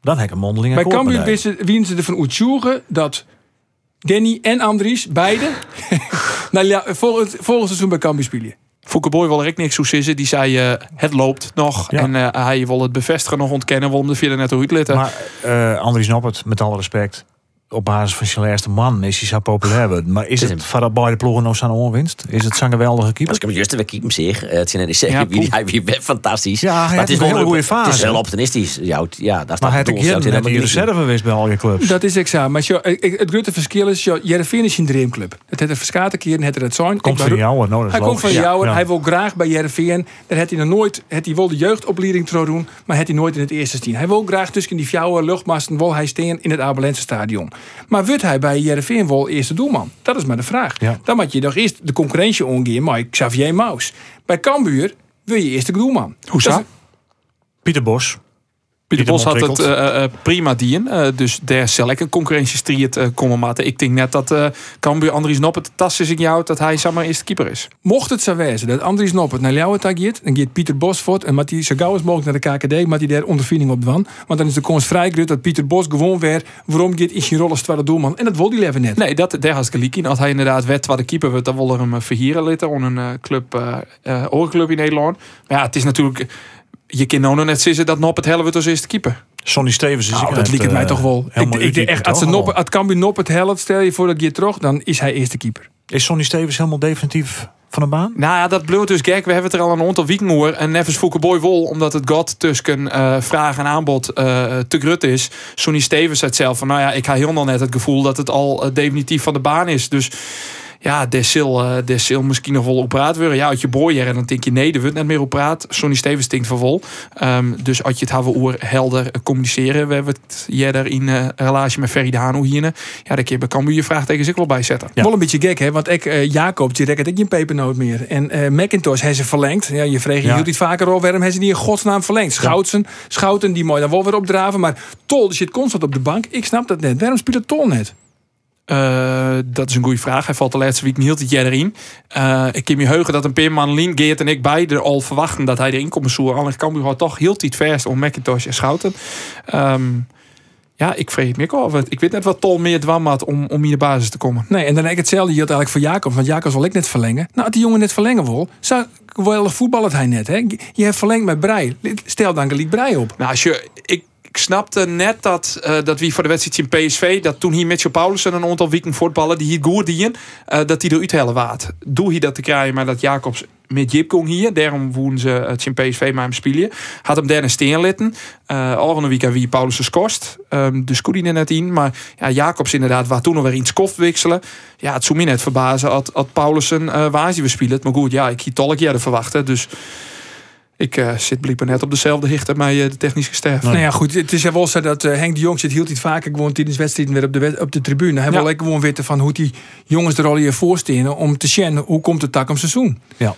dan heb ik een mondeling Bij. Cambuur wisten wien ze ervan Oetsjoegen dat Danny en Andries, beide, nou, ja, volgend, volgend seizoen bij Cambuur spelen. Fouke Boy wil er ook niks zo zitten. Die zei eh, het loopt nog. Ja. En eh, hij wil het bevestigen nog ontkennen. Wil hem de vierde net uitlitten. Maar eh Andries Noppert, met alle respect, op basis van zijn eerste man is hij zo populair worden. Maar is Het van beide ploegen nog zo'n onwinst? Is het zo'n geweldige keeper? Als ik hem juist weer keep hem zeg, eh, het is niet zeggen wie hij wie bent fantastisch. Ja, maar het is een hele goede Het is fase. wel optimistisch. Ja, ja, staat Maar hij het had ik die helemaal niet reserve geweest bij al je clubs. Dat is examen. Maar het grote verschil is, Jereveen is een dreamclub. Het heeft er verschillende keren het er het zijn. Komt van jou, nou, dat is Hij komt van jou en hij wil graag bij Jereveen. Daar heeft hij nog nooit, heeft hij wel de jeugdopleiding te doen, maar heeft hij nooit in het eerste team. Hij wil graag tussen die fjouwe luchtmasten wil hij staan in het Abelense stadion. Maar wordt hij bij Jereveen wel eerste doelman? Dat is maar de vraag. Ja. Dan moet je nog eerst de concurrentie omgaan met Xavier Maus. Bij Cambuur wil je eerste doelman. Hoe Dat zo? is- Pieter Bos. Pieter Bos had het eh, eh, prima dien. Eh, dus daar zal een concurrentiestrijd uh, komen. Ik denk net dat eh Cambuur Andries Noppert het tas is in jou dat hij zeg maar eerste keeper is. Mocht het zo wezen dat Andries Noppert naar Ljouwert gaat, dan gaat Pieter Bos voort en moet hij zo gauw als mogelijk naar de KKD, maar hij daar ondervinding op dwan. Want dan is de kans vrij groot dat Pieter Bos gewoon weer waarom gaat in zijn rol als tweede doelman. En dat wil die leven net. Nee, dat, daar had ik in. Als hij inderdaad werd de keeper wordt, dan wil er hem verhieren litten. On een club, eh, oorclub in Nederland. Maar ja, het is natuurlijk... Je kan nou nog net zeggen dat Noppert helft als eerste keeper. Sonny Stevens is Nou, dat liep het mij eh, toch wel. Ik, helemaal ik denk echt, als, ze? Noppert, als Cambuur Noppert helpt, stel je voor dat je terug, dan is hij eerste keeper. Is Sonny Stevens helemaal definitief van de baan? Nou ja, dat bloot dus gek. We hebben het er al een aantal weken over. En Neves Boy Wol, omdat het God tussen eh, vraag en aanbod eh, te grut is. Sonny Stevens zei het zelf van, nou ja, ik heel nog net het gevoel dat het al definitief van de baan is. Dus ja, zal, eh, zal misschien nog wel op praat worden. Ja, uit je boy en dan denk je nee, er wordt net meer op praat. Sonny Stevens denkt van vol. Ehm, dus als je het hebben oor helder communiceren. We hebben het jij in eh, een relatie met Ferry de Hano hier. Ja, dan kun je bij Cambuur je vraagtekens ook wel bijzetten. Ja. Wel een beetje gek, hè? Want ik, eh, Jacob, die rekt ik geen pepernoot meer. En eh McIntosh heeft ze verlengd. Ja, je vreeg je Ja. hield vaker over. Waarom hebben ze die in godsnaam verlengd? Schouten, Schouten, die mooi dan wel weer opdraven. Maar Tol die zit constant op de bank. Ik snap dat net. Waarom speelt Tol net? Eh, dat is een goede vraag. Hij valt de laatste week niet heel het jaar erin. Eh, ik kan me heugen dat een paar man Lien, Geert en ik beide al verwachten dat hij erin komt. Zo, Alleen Cambuur had toch heel iets vers om McIntosh en Schouten. Ehm, ja, ik vrees me ook af. Ik weet net wat Tol meer dwam had om, om in de basis te komen. Nee, en dan heb ik hetzelfde hier eigenlijk voor Jacob. Want Jacob wil ik net verlengen. Nou, als die jongen net verlengen wil, zou wel voetballen hij net. Hè? Je hebt verlengd met Brei. Stel dan gelijk Brei op. Nou, als je, ik, ik snapte net dat, eh, dat wie voor de wedstrijd in PSV, dat toen hier Mitchell Paulussen een aantal weken voetballen, die hier goed dienen, uh, dat die eruit hellen waard. Doe hier dat te krijgen, maar dat Jacobs met Jip kon hier. Daarom woen ze het in PSV maar hem spelen. Had hem daar een steen litten. Uh, weekend wie Paulus kost. Um, dus kon hij net in. Maar ja, Jacobs inderdaad, waar toen nog weer iets koft wisselen. Ja, het zou me net verbazen had Paulussen uh, waar we spelen. Maar goed, ja, ik hier tolk jaar verwachten. Dus ik uh, zit blijkbaar net op dezelfde hicht met uh, de technische staf. Nou ja, goed. Het is wel zo dat uh, Henk de Jong zit hield iets vaker gewoon tijdens wedstrijden weer op de, op de tribune. Hij ja. wil ik gewoon weten van hoe die jongens er al hier voorstenen om te zien hoe komt het tak om seizoen. Ja.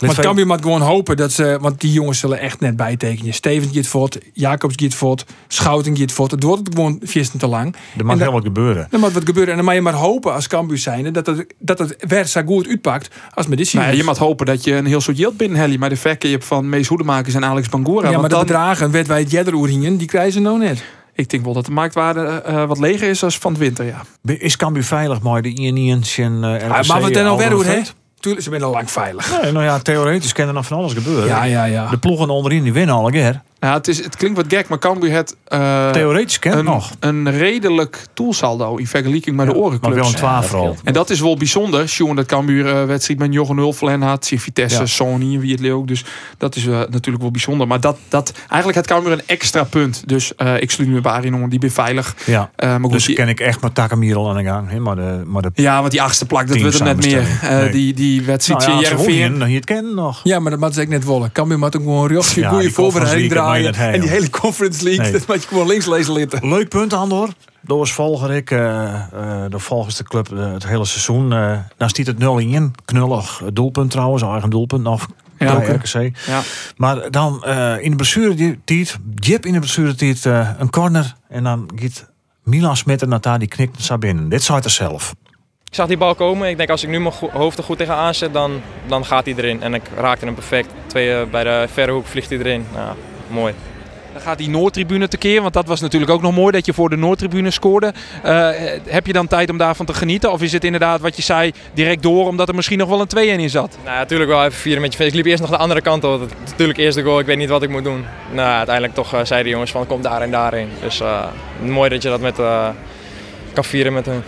Maar kan je maar gewoon hopen dat ze, want die jongens zullen echt net bijtekenen. Steven gaat voort, Jacobs gaat voort, Schouten gaat voort. Het wordt gewoon viersten te lang. Er mag helemaal gebeuren. Er moet wat gebeuren. En dan mag je maar hopen als Cambuur zijn dat het, dat het weer zo goed uitpakt als met dit nou ja, Je mag hopen dat je een heel soort yield binnen Helly, maar de verkeer van Mees Hoedemakers en Alex Bangora. Ja, maar de dan... bedragen, werd wij het Jedderoeringen, die krijgen ze nou net. Ik denk wel dat de marktwaarde uh, wat leger is als van het winter, ja. Is Cambuur veilig, maar de INI'ns en uh, RKC, Maar wat dan nou weer doen, hè? Tuurlijk, ze zijn al lang veilig. Nee, nou ja, theoretisch kan er nog van alles gebeuren. Ja, ja, ja. De ploegen onderin die winnen al een keer. Ja, het, is, het klinkt wat gek, maar Cambuur het uh, theoretisch kent een, nog een redelijk toelsaldo in vergelijking met ja, de orenclubs. Maar wel een 12 En dat is wel bijzonder. Sjoen dat Cambuur uh, wedstrijd met Jochen Hulflen had, Vitesse, ja. Sony en wie het leuk. Dus dat is uh, natuurlijk wel bijzonder. Maar dat, dat eigenlijk het Cambuur een extra punt. Dus ik sluit nu bij Arie die ben veilig. Ja. maar goed, dus die, ken ik echt met Takamir al aan de gang. Hè? Maar de, maar de ja, want die achtste plak dat wordt er net meer. Nee. die die wedstrijd nou, ja, Jervin. Je het kennen nog. Ja, maar dat moet ik net wollen. Cambuur moet ook gewoon een goede voorbereiding draaien en die hele Conference League. Nee. Dat moet je gewoon links lezen litten. Leuk punt, Andor. Doors volger ik, uh, uh, de volgens de club uh, het hele seizoen. dan stiet het 0 in. Knullig doelpunt trouwens, eigen doelpunt nog. Ja. RKC. Ja. Maar dan in de blessuretijd, Jip in de blessuretijd, een corner. En dan gaat Milan Smit en Nata die knikt naar binnen. Dit zei er zelf. Ik zag die bal komen. Ik denk als ik nu mijn hoofd er goed tegen aanzet, dan, dan gaat hij erin. En ik raakte hem perfect. Twee, bij de verre hoek vliegt hij erin. Nou, mooi. Dan gaat die Noordtribune tekeer, want dat was natuurlijk ook nog mooi dat je voor de Noordtribune scoorde. Uh, heb je dan tijd om daarvan te genieten? Of is het inderdaad wat je zei, direct door, omdat er misschien nog wel een 2-1 in zat? Nou, natuurlijk wel even vieren met je feest. Ik liep eerst nog de andere kant op. Natuurlijk eerst goal, ik weet niet wat ik moet doen. Nou, uiteindelijk toch uh, zeiden de jongens van kom daar en daarheen. Dus uh, mooi dat je dat met, kan vieren met hun.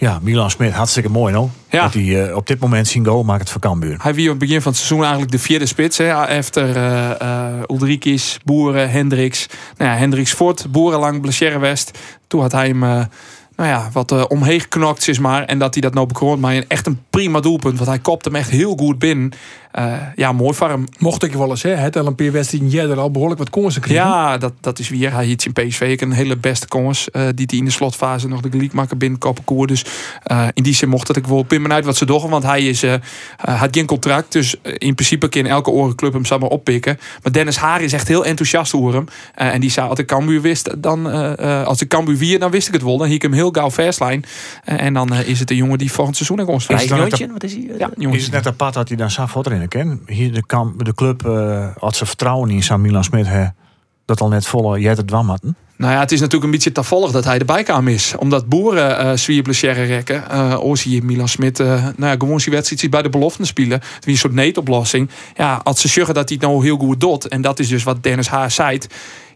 Ja, Milan Smit, hartstikke mooi no. Ja. Dat hij uh, op dit moment zien goal maakt het voor Cambuur. Hij wie op het begin van het seizoen eigenlijk de vierde spits. Hè, efter uh, uh, Ulrikis, Boeren, Hendricks. Nou ja, Hendricks voort, Boeren lang, West. Toen had hij hem nou ja, wat uh, omheen geknokt is maar. En dat hij dat nou bekroont. Maar echt een prima doelpunt. Want hij kopt hem echt heel goed binnen. Uh, ja, mooi voor hem. Mocht ik wel eens, hè? Het LNP wedstrijd jij er al behoorlijk wat kansen kreeg. Ja, dat, dat is weer. Hij iets in PSV een hele beste kans. Uh, die hij in de slotfase nog de gelijk maken binnen koor. Dus in die zin mocht dat ik wel pimmen uit wat ze doen. Want hij is, had geen contract. Dus in principe kan elke orenclub hem samen oppikken. Maar Dennis Haar is echt heel enthousiast over hem. en die zei, als ik Cambuur wist, dan als ik Cambuur wie, dan wist ik het wel. Dan hiek ik hem heel gauw verstlijn. en dan is het een jongen die volgend seizoen naar ons Is het, wat is hij? Ja, is het net apart dat hij dan Safot erin ken? Hier de, kamp, de club uh, had ze vertrouwen in Sam Milan Smit. Hè, dat al net volle jij het dwam hadden. Nou ja, het is natuurlijk een beetje toevallig dat hij erbij kwam is. Omdat boeren uh, zwier blessure rekken. Uh, Milan Smit, uh, nou ja, gewoon zijn wedstrijd bij de beloften spelen. Het is een soort neetoplossing. Ja, als ze zeggen dat hij het nou heel goed doet. En dat is dus wat Dennis Haar zei.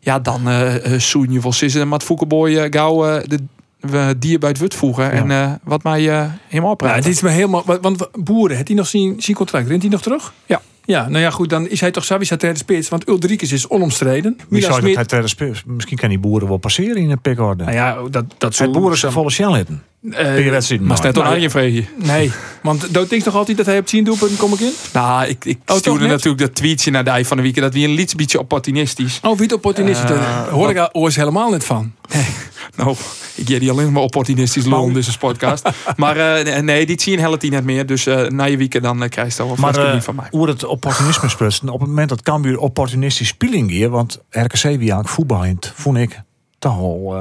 Ja, dan uh, zoen je wel sissen met Foukeboy gauw de we dier bij het wut voegen. En uh, wat mij uh, helemaal praten. Ja, dit is me helemaal. Want boeren, heeft hij nog zijn, zijn contract? Rent hij nog terug? Ja. Ja, nou ja, goed, dan is hij toch Savisa derde spits. Want Ulrikes is onomstreden. Wie zou Smit... dat spits? Misschien kan die boeren wel passeren in een pickorde. Nou ja, dat, dat zou... boeren zijn volle shell hitten. Uh, maar net nou, je vreugje. Nee, want dat denk toch altijd dat hij op 10 doelpunten kom ik in? Nou, ik, ik oh, stuurde natuurlijk dat tweetje naar de van de week dat wie een beetje opportunistisch. Oh, wie opportunistisch? Uh, Daar hoor ik ooit helemaal niet van. Nee, nou, ik geef die alleen maar opportunistisch lol in deze podcast. maar uh, nee, die zien helpt hij net meer. Dus uh, na je weekend dan uh, krijg je wel maar, van mij. Hoe het opportunisme sprutsen. Op het moment dat Cambuur opportunistisch speling hier, want RKC wie eigenlijk voetbal vond ik toch al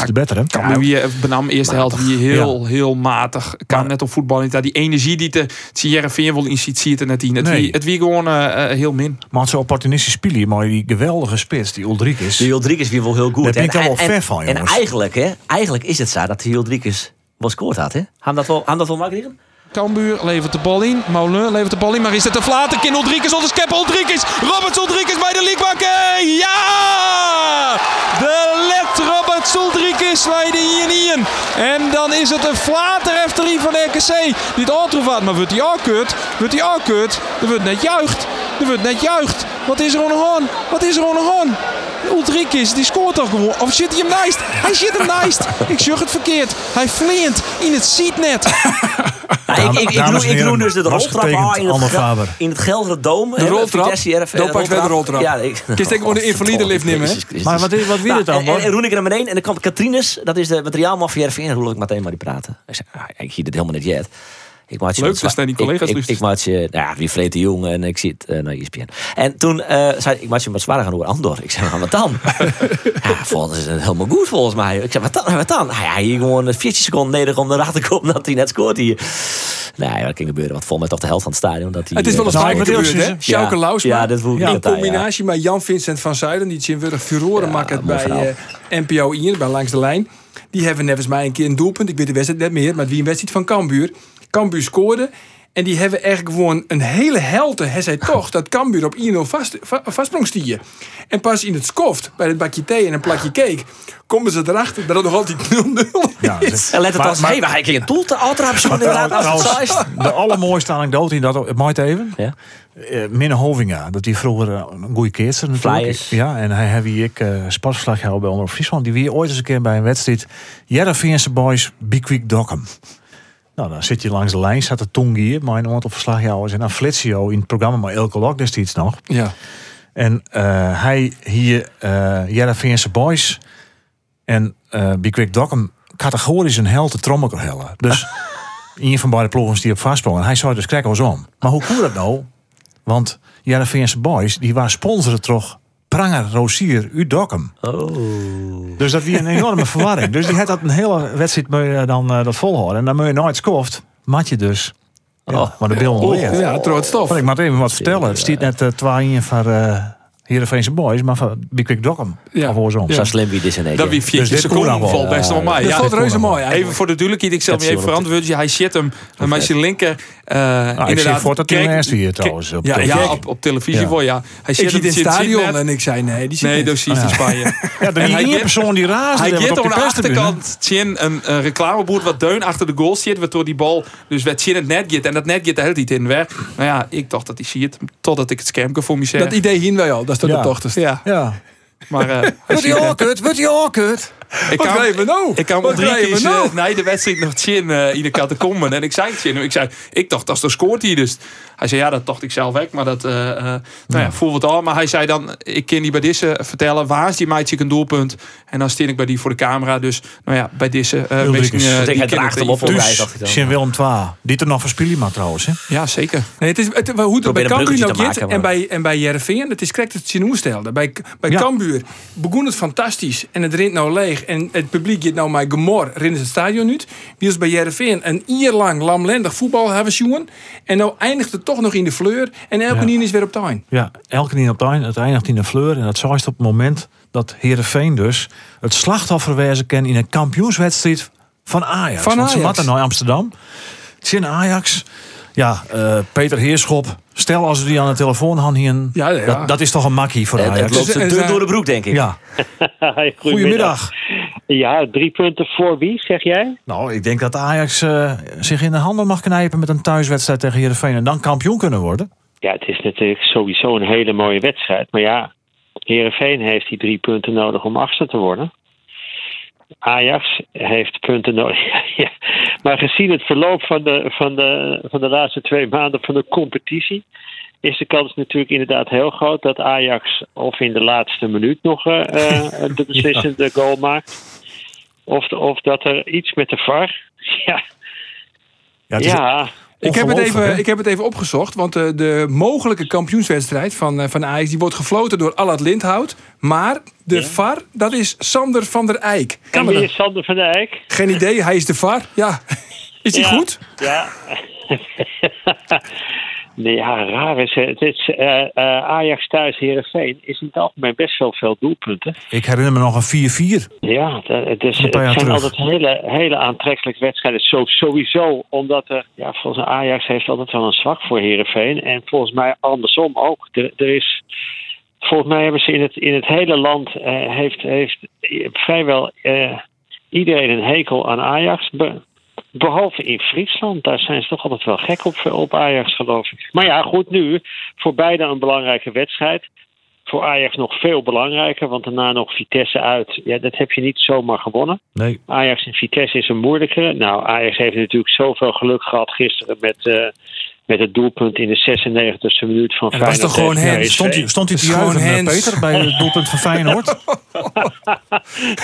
Ja, beter, hè? Cambuur wie, benam eerste helft wie heel, heel matig. Kan Maar- net op voetbal niet. Die energie die de Jereveen wil in ziet, zie je het er net in. Het, Nee. wie, het wie gewoon eh, eh, heel min. Maar zo opportunistisch spelen, maar die geweldige spits, die Ulrikes. De Hildrikes weer wel heel goed. Daar ben ik wel en- ver en- van, En eigenlijk, hè, eigenlijk is het zo dat de Hildrikes wel scoort had. Hè? Gaan dat wel, gaan dat wel maken? Cambuur levert de bal in. Moulin levert de bal in. Maar is het te flaten? Kin Rodriguez onder Skep Rodriguez. Roberts Rodriguez bij de Liekbakken. Ja! De let Roberts Rodriguez bij de Ienien. En dan is het een flater efter die van RKC. Die het aantroevaat. Maar wordt hij akkeurt? Wordt hij akkeurt? Er wordt net juicht. Er wordt net juicht. Wat is er aan Wat is er aan? Ulrikis, die scoort toch gewoon. Of zit hij hem naast? Hij zit hem naast. Ik zeg het verkeerd. Hij vleent in het zietnet. Nou, ik, ik, ik, ik noem dus de roltrap aan in het, in het Gelre Dome. De roltrap? Doe pak de roltrap. Ja, ik, ik gewoon de invalide lift nemen. Maar wat, wat wie het dan, Nou, en, hoor? en, en Roenik naar beneden en dan komt Katrines, dat is de JRV. En roel ik meteen maar die praten. Ik zeg, ah, ik zie dit helemaal niet yet. Ik maak je Leuk, wat dus zijn die collega's Ik, ik, luisteren. ik maak je, nou ja, wie vreet de jong en ik zie het uh, naar ESPN. En toen eh, zei ik, ik maak je wat zwaarder gaan over Andor. Ik zeg, maar wat dan? ja, volgens is het helemaal goed volgens mij. Ik zeg, wat dan? Wat dan? Nou ja, hier gewoon 14 seconden nodig om erachter te komen dat hij net scoort hier. Nee, wat kan gebeuren? Want vol mij toch de helft van het stadion. Dat hij, Het is wel eh, vaker met gebeurd, hè? Sjouke ja. Lausma. Ja, dat voel ik in combinatie met Jan-Vincent van Zuiden, die Tjinwurg furoren Ja, maakt bij eh, NPO 1, bij Langs de Lijn. Die hebben nevens mij een keer een doelpunt. Ik weet de wedstrijd net meer, maar wie een wedstrijd van Cambuur. Cambuur scoorde. En die hebben eigenlijk gewoon een hele helte, hij zei toch, dat Cambuur op 1-0 vast, va- stier. En pas in het skoft, bij het bakje thee en een plakje cake, komen ze erachter dat het nog altijd 0-0 Ja, is. En let het Maar- als, hé, hey, waar ik een doel te altrap zo inderdaad als het zo is. Trouwens, de allermooiste anekdote in dat, maakt even. Ja. Eh, Minne Hovinga, dat die vroeger eh, een goede keerster natuurlijk. Ja, en hij wie ik uh, sportverslag gehouden bij Omroep Friesland. Die weer ooit eens een keer bij een wedstrijd. Jereveense boys, Bikwik Dokkum. Nou, dan zit je langs de lijn, staat de tong hier, mijn aantal verslaghouders. En dan flits je in het programma maar Elke Lok destijds nog. Ja. En eh, hij hier, uh, boys en uh, Bikwik Dokkum categorisch een held te trommel hellen. Dus een van beide ploegen die op vastsprongen. Hij zou dus krekkels om. Maar hoe kon dat nou? Want Jereveense boys, die waren sponsoren toch Pranger, Rosier, Udokkum. Oh. Dus dat was een enorme verwarring. Dus die had dat een hele wedstrijd mee, dan uh, dat volhouden. En dan moet je nooit skoft, mat je dus. Ja, Oh. maar de bil Oh, leert. ja, trots stof. Want ik moet even wat vertellen. Het stiet net uh, twee in van uh, Heerenveense Boys, maar van Bikwik Dokkum. Ja. Of. Ja. Zo slim wie dit is in één Dat wie 14 Dus seconden valt best wel mij. Dat Ja, valt dit reuze mooi eigenlijk. Even voor de duidelijkheid, ik zal me Dat even verantwoorden. Hij zit hem met zijn linker. Uh, Nou, ik zie inderdaad, voor dat hij eerst hier trouwens. Op Ja, de- op, televisie voor ja. Hij zit in het stadion en ik zei nee, die zit Nee, dat zie je in Spanje. ja, er get- persoon die raast. Hij gaat op aan de achterkant een, een reclameboord wat deun achter de goal zit. Waardoor die bal dus werd zien het net gaat. En dat net gaat de hele tijd in weg. Nou ja, ik dacht dat hij ziet. Totdat ik het schermpje voor me zeg. Dat idee hien wij al, dat is toch Ja. de dochter. ja, Ja. maar uh, Wordt hij het. kut? Wordt hij kut? Ik kan, we nou? ik kan drie keer nou? uh, na de wedstrijd nog zien uh, in de catacomben. En ik zei het zien. Ik zei, ik dacht, dat is de scoort hij dus. Hij zei, ja, dat dacht ik zelf weg. Maar dat, uh, uh, nou ja, voel het al. Maar hij zei dan, ik kan die bij deze vertellen. Waar is die meidje een doelpunt? En dan steen ik bij die voor de camera. Dus, nou ja, bij deze... Uh, Ulrich misschien, is- uh, Ik ken draagt het hem op even. op Dus, reis, dacht ik dan. Sint Willem II. Die er nog verspillen maar trouwens. Hè? Ja, zeker. Nee, het is, het, hoe het bij Cambuur nou gaat en bij, en bij Jereveen, het is correct het Chinoes stelde. Bij, bij Ja. Cambuur begon het fantastisch en het rint nou leeg en het publiek gaat nou maar gemor rennen ze het stadion uit. Wie is bij Jereveen een jaar lang lamlendig voetbal hebben jongen en nou eindigt het toch nog in de fleur en elke Ja. nien is weer op tuin. Ja, elke keer op eind. Het eindigt in een fleur. En dat zaast op het moment dat Heerenveen dus het slachtoffer wezen kan in een kampioenswedstrijd van Ajax. Van Want ze Ajax. matten naar Amsterdam. Zin Ajax. Ja, eh, Peter Heerschop. Stel als we die aan de telefoon hadden hier. een- Ja, ja. Dat, dat is toch een makkie voor Het, het Ajax. loopt dun eh, door de broek, denk ik. Ja, Goedemiddag. Ja, drie punten voor wie, zeg jij? Nou, ik denk dat Ajax eh, zich in de handen mag knijpen met een thuiswedstrijd tegen Heerenveen. En dan kampioen kunnen worden. Ja, het is natuurlijk sowieso een hele mooie wedstrijd. Maar ja, Herenveen heeft die drie punten nodig om achtste te worden. Ajax heeft punten nodig. ja. Maar gezien het verloop van de, van, de, van de laatste twee maanden van de competitie. Is de kans natuurlijk inderdaad heel groot dat Ajax of in de laatste minuut nog eh, eh, de beslissende goal maakt. Of, of dat er iets met de VAR. Ja, Ja, het is- ja. Ik heb, het even, hè? ik heb het even opgezocht, want de, de mogelijke kampioenswedstrijd van, eh, van Ajax die wordt gefloten door Allard Lindhout. Maar de VAR, dat is Sander van der Eyck. En Kan wie is Sander van der Eyck? Geen idee, hij is de VAR. Ja. Is die Ja. goed? Ja. ja, raar is het. is, eh, eh, Ajax thuis Herenveen is in het algemeen best wel veel doelpunten. Ik herinner me nog een 4-4. Ja, het, is, het zijn terug. altijd hele, hele aantrekkelijke wedstrijden. Zo, sowieso, omdat er, ja, volgens mij Ajax heeft altijd wel een zwak voor Herenveen. En volgens mij andersom ook. Er, er is, volgens mij hebben ze in het, in het hele land eh, heeft, heeft vrijwel iedereen een hekel aan Ajax. Be- behalve in Friesland, daar zijn ze toch altijd wel gek op, op Ajax, geloof ik. Maar ja, goed, nu voor beide een belangrijke wedstrijd. Voor Ajax nog veel belangrijker, want daarna nog Vitesse uit. Ja, dat heb je niet zomaar gewonnen. Nee. Ajax en Vitesse is een moeilijkere. Nou, Ajax heeft natuurlijk zoveel geluk gehad gisteren met, eh, met het doelpunt in de 96e minuut van En dat was Feyenoord. toch gewoon Hens? Stond hij, stond hij te juichen, eh. Peter, bij het doelpunt van Feyenoord?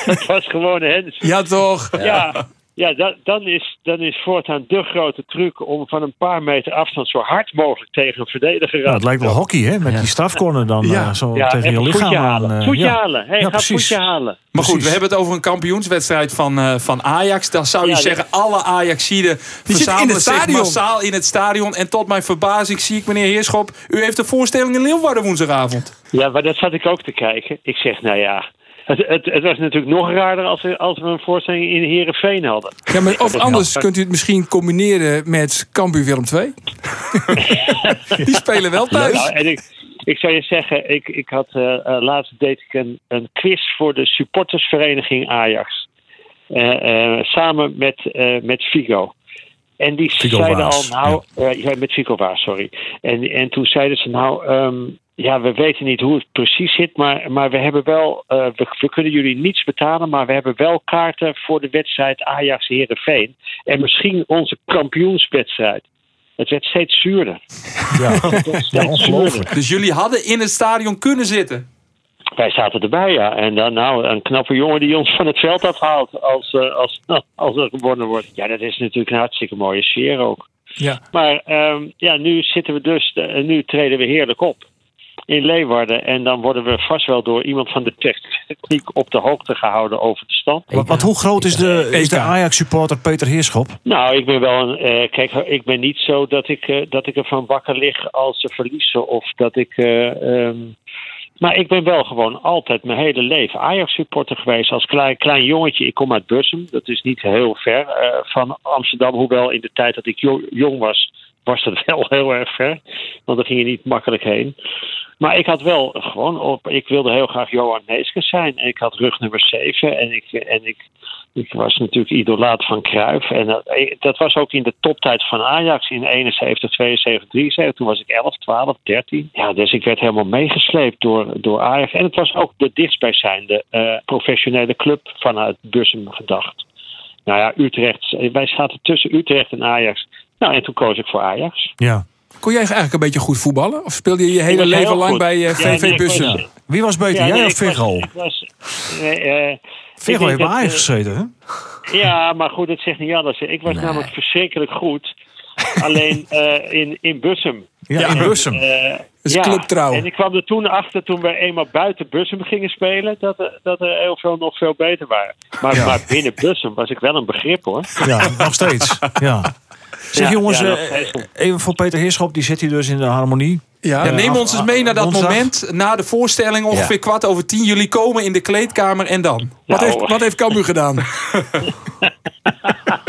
Het was gewoon Hens. Ja, toch? Ja, ja dat, dan, is, dan is voortaan de grote truc om van een paar meter afstand zo hard mogelijk tegen een verdediger Ja, het lijkt wel hockey, hè? Met die strafcorner dan Ja. eh, zo ja, tegen je voetje lichaam aan. halen. eh, voetje ja. halen. Hey, Ja, ga precies. voetje halen. Maar goed, we hebben het over een kampioenswedstrijd van, eh, van Ajax. Dan zou je Ja, zeggen, alle Ajaxiden in verzamelen het zich stadion. massaal in het stadion. En tot mijn verbazing zie ik meneer Heerschop, u heeft een voorstelling in Leeuwarden woensdagavond. Ja, maar dat zat ik ook te kijken. Ik zeg, nou ja, het, het, het was natuurlijk nog raarder als we, als we een voorstelling in Herenveen hadden. Ja, maar of anders kunt u het misschien combineren met Cambuur Willem II. Die spelen wel thuis. Nou, en ik, ik zou je zeggen, ik, ik had eh, eh, laatst deed ik een, een quiz voor de supportersvereniging Ajax. Eh, eh, samen met, eh, met Figo. En die Figo zeiden al, nou, eh, ja, met Figo Waas, sorry. En, en toen zeiden ze, nou, ehm, ja, we weten niet hoe het precies zit, maar, maar we hebben wel, eh, we, we kunnen jullie niets betalen, maar we hebben wel kaarten voor de wedstrijd Ajax-Herenveen. En misschien onze kampioenswedstrijd. Het werd steeds zuurder. Ja. Werd ja, ongelooflijk. zuurder. Dus jullie hadden in het stadion kunnen zitten. Wij zaten erbij, ja. En dan nou, een knappe jongen die ons van het veld afhaalt als, eh, als, als er gewonnen wordt. Ja, dat is natuurlijk een hartstikke mooie sfeer ook. Ja. Maar ehm, ja, nu zitten we dus, eh, nu treden we heerlijk op in Leeuwarden. En dan worden we vast wel door iemand van de techniek op de hoogte gehouden over de stand. Wat, wat, hoe groot is de, is de EK. Ajax-supporter Peter Heerschop? Nou, ik ben wel een. eh, kijk, ik ben niet zo dat ik, eh, dat ik ervan wakker lig als ze verliezen. Of dat ik. eh, ehm, maar ik ben wel gewoon altijd mijn hele leven Ajax-supporter geweest. Als klein, klein jongetje. Ik kom uit Bussum. Dat is niet heel ver eh, van Amsterdam. Hoewel in de tijd dat ik jo- jong was, was dat wel heel erg ver. Want daar ging je niet makkelijk heen. Maar ik had wel gewoon op. Ik wilde heel graag Johan Neeskens zijn. En ik had rug nummer 7. En ik, en ik, ik was natuurlijk idolaat van Cruijff. En dat, dat was ook in de toptijd van Ajax in 71, 72, 73. Toen was ik 11, 12, 13. Ja, dus ik werd helemaal meegesleept door, door Ajax. En het was ook de dichtstbijzijnde eh professionele club vanuit Bussum gedacht. Nou ja, Utrecht. Wij zaten tussen Utrecht en Ajax. Nou, en toen koos ik voor Ajax. Ja. Kon jij eigenlijk een beetje goed voetballen? Of speelde je je hele leven lang goed. bij eh, Ja, VV nee, ik was- Bussen? Wie was beter, Ja, jij nee, of ik was- Viggo? ik was- nee, eh, denk heeft bij dat, Ajax eh, gezeten, hè? Ja, maar goed, het zegt niet alles. Ik was namelijk verschrikkelijk goed. Alleen eh, in, in Bussum. Ja, in Bussum. Eh, is ja, clubtrouw. En ik kwam er toen achter, toen we eenmaal buiten Bussum gingen spelen, dat er, dat er heel veel nog veel beter waren. Maar, Ja. maar binnen Bussum was ik wel een begrip hoor. Ja, nog steeds. Ja. Zeg Ja, jongens, eh, steeds. even voor Peter Heerschop, die zit hier dus in de harmonie. Ja, Ja, neem af- ons eens mee naar dat woensdag. moment na de voorstelling, ongeveer Ja. kwart over tien. Jullie komen in de kleedkamer en dan? Wat, Nou, heeft, wat heeft Cambuur gedaan?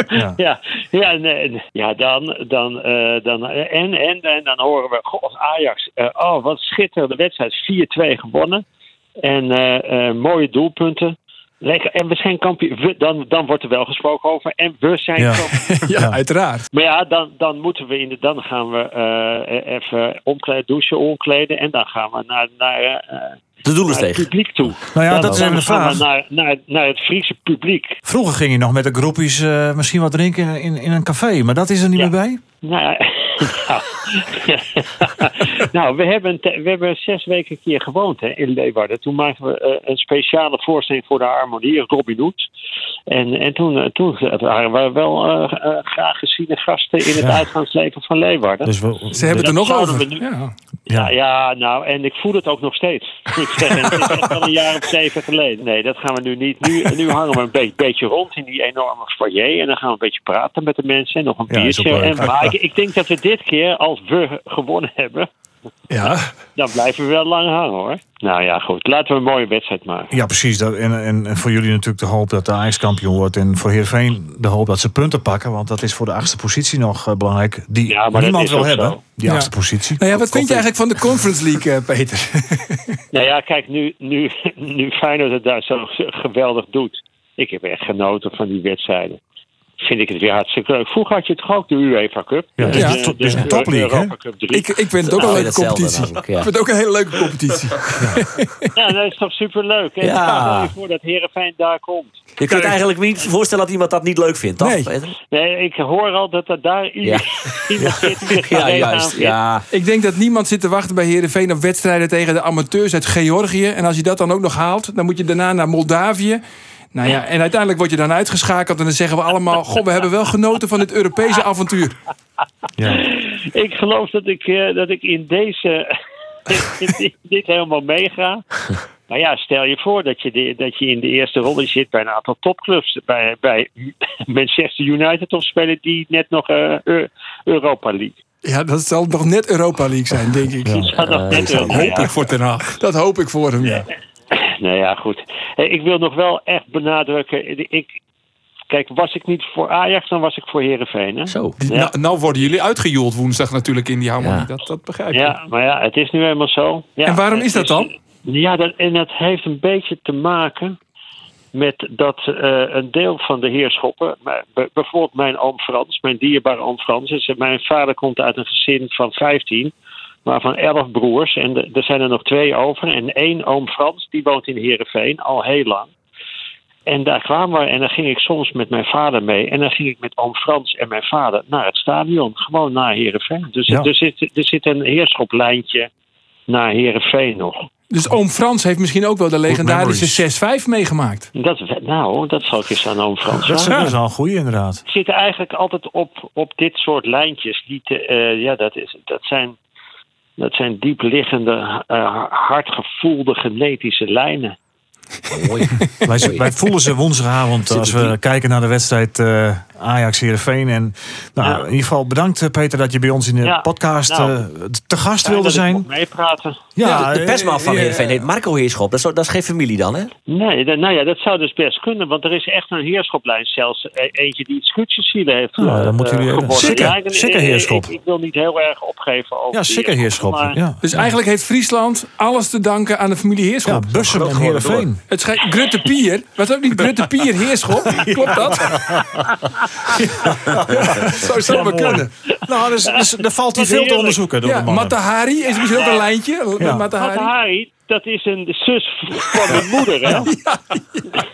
Ja. Ja, ja, nee, ja dan, dan, eh, dan en, en, en dan horen we, goh, Ajax, eh, oh wat schitterende wedstrijd, 4-2 gewonnen. En eh, eh, mooie doelpunten. Lekker. En we zijn kampioen. We- Dan, dan wordt er wel gesproken over. En we zijn Ja. kampioen. ja, Ja. uiteraard. Maar ja, dan, dan moeten we in de, dan gaan we eh, even omkleden, douchen, omkleden. En dan gaan we naar, naar, eh, De doelen naar het tegen. publiek toe. Nou ja, Dan- dat is even de vraag. Naar, naar, naar het Friese publiek. Vroeger ging je nog met de groepjes eh, misschien wat drinken in, in, in een café, maar dat is er niet Ja. meer bij? Nou, ja, nou, nou, we hebben, we hebben zes weken een keer gewoond hè, in Leeuwarden. Toen maakten we eh, een speciale voorstelling voor de harmonie, Robin Hood. En, en toen, eh, toen waren we wel eh, eh, graag geziene gasten in het Ja. uitgangsleven van Leeuwarden. Dus we, Ze hebben het er nog over. nu- Ja. Ja, ja, nou, en ik voel het ook nog steeds. Ik het is echt al een jaar of zeven geleden. Nee, dat gaan we nu niet. Nu, nu hangen we een be- beetje rond in die enorme foyer. En dan gaan we een beetje praten met de mensen. En nog een biertje. en, maar ik, ik denk dat we dit keer, als we gewonnen hebben... ja. dan blijven we wel lang hangen, hoor. Nou ja, goed. Laten we een mooie wedstrijd maken. ja, precies. Dat, en, en, en voor jullie natuurlijk de hoop dat de Ajax kampioen wordt. En voor Heerenveen de hoop dat ze punten pakken. Want dat is voor de achtste positie nog eh, belangrijk. Die Ja, maar dat niemand wil hebben. zo. Die Ja. achtste positie. Nou ja, wat vind je eigenlijk van de Conference League, eh, Peter? Nou ja, kijk, nu, nu, nu Feyenoord het daar zo geweldig doet. Ik heb echt genoten van die wedstrijden. Vind ik het weer hartstikke leuk. Vroeger had je toch ook de UEFA Cup? Ja, de- de? Europa Cup 3. ik, ik vind het ook een leuke competitie. namelijk, ja. Ik vind het ook een hele leuke competitie. Ja, dat is toch superleuk. hè? Ja. Je voor dat Heerenveen daar komt. Je kunt eigenlijk niet voorstellen dat iemand dat niet leuk vindt, toch? Nee. Nee, ik hoor al dat er daar Ja. iemand zit die Ja, juist. Ja. Ik denk dat niemand zit te wachten bij Herenveen op wedstrijden tegen de amateurs uit Georgië. En als je dat dan ook nog haalt, dan moet je daarna naar Moldavië. Nou ja, en uiteindelijk word je dan uitgeschakeld en dan zeggen we allemaal: Goh, we hebben wel genoten van dit Europese avontuur. Ja. Ik geloof dat ik, eh, dat ik in deze in dit, dit helemaal meega. Maar ja, stel je voor dat je, de, dat je in de eerste ronde zit bij een aantal topclubs. Bij, bij Manchester United of spelen die net nog eh, Eu- Europa League. Ja, dat zal nog net Europa League zijn, denk ik. Net Europa- Hoop ja. ik voor Ten. Dat hoop ik voor hem. Ja. Nou ja, goed. Ik wil nog wel echt benadrukken. Ik, kijk, was ik niet voor Ajax, dan was ik voor Herenveen. Hè? Zo. Ja. nou, nou worden jullie uitgejoeld woensdag natuurlijk in die harmonie. Ja. Dat, dat begrijp ik. Ja, maar ja, het is nu eenmaal zo. Ja, En waarom is dat dan? Ja, dat, en dat heeft een beetje te maken met dat eh, een deel van de heerschoppen, bijvoorbeeld mijn oom Frans, mijn dierbare oom Frans, mijn vader komt uit een gezin van 15, waarvan 11 broers. En de- er zijn er nog twee over. En één oom Frans, die woont in Heerenveen al heel lang. En daar kwamen we en dan ging ik soms met mijn vader mee. En dan ging ik met oom Frans en mijn vader naar het stadion. Gewoon naar Heerenveen. Dus Ja. er, zit, er zit een heerschoplijntje naar Heerenveen nog. Dus oom Frans heeft misschien ook wel de legendarische 6-5 meegemaakt. Dat, nou, dat zal ik eens aan oom Frans Dat is, vragen. dat is wel een goeie inderdaad. zitten eigenlijk altijd op, op dit soort lijntjes. Die te, eh, ja, dat, is, dat, zijn, dat zijn diepliggende, eh hardgevoelde genetische lijnen. Mooi. Wij, wij voelen ze woensdagavond als we kijken naar de wedstrijd eh Ajax Heerenveen. En nou, Ja. in ieder geval bedankt eh, Peter dat je bij ons in de Ja, podcast nou, te gast wilde zijn. meepraten. Ja, de, de persman van eh, Heerenveen heet Marco Heerschop. Dat is, dat is geen familie dan, hè? Nee, dat- nou ja, dat zou dus best kunnen, want er is echt een heerschoplijn. Zelfs e- eentje die het schutsjezielen heeft Nou, eh, dan moeten jullie. Sikke- Ja, ik- heerschop. Ik, ik wil niet heel erg opgeven over Ja, zeker Heerschop. maar- Ja. Dus eigenlijk heeft Friesland alles te danken aan de familie Ja, Heerschop. Bussum en Heerenveen. Het schijnt Grutte Pier. Was ook niet Grutte Pier Heerschop? Klopt dat? Zo zou het wel kunnen. Nou, dus, dus, er valt hier veel te onderzoeken door Ja, de mannen. Matahari is misschien ook een lijntje. Ja. Matahari. Matahari, dat is een zus van mijn moeder, hè?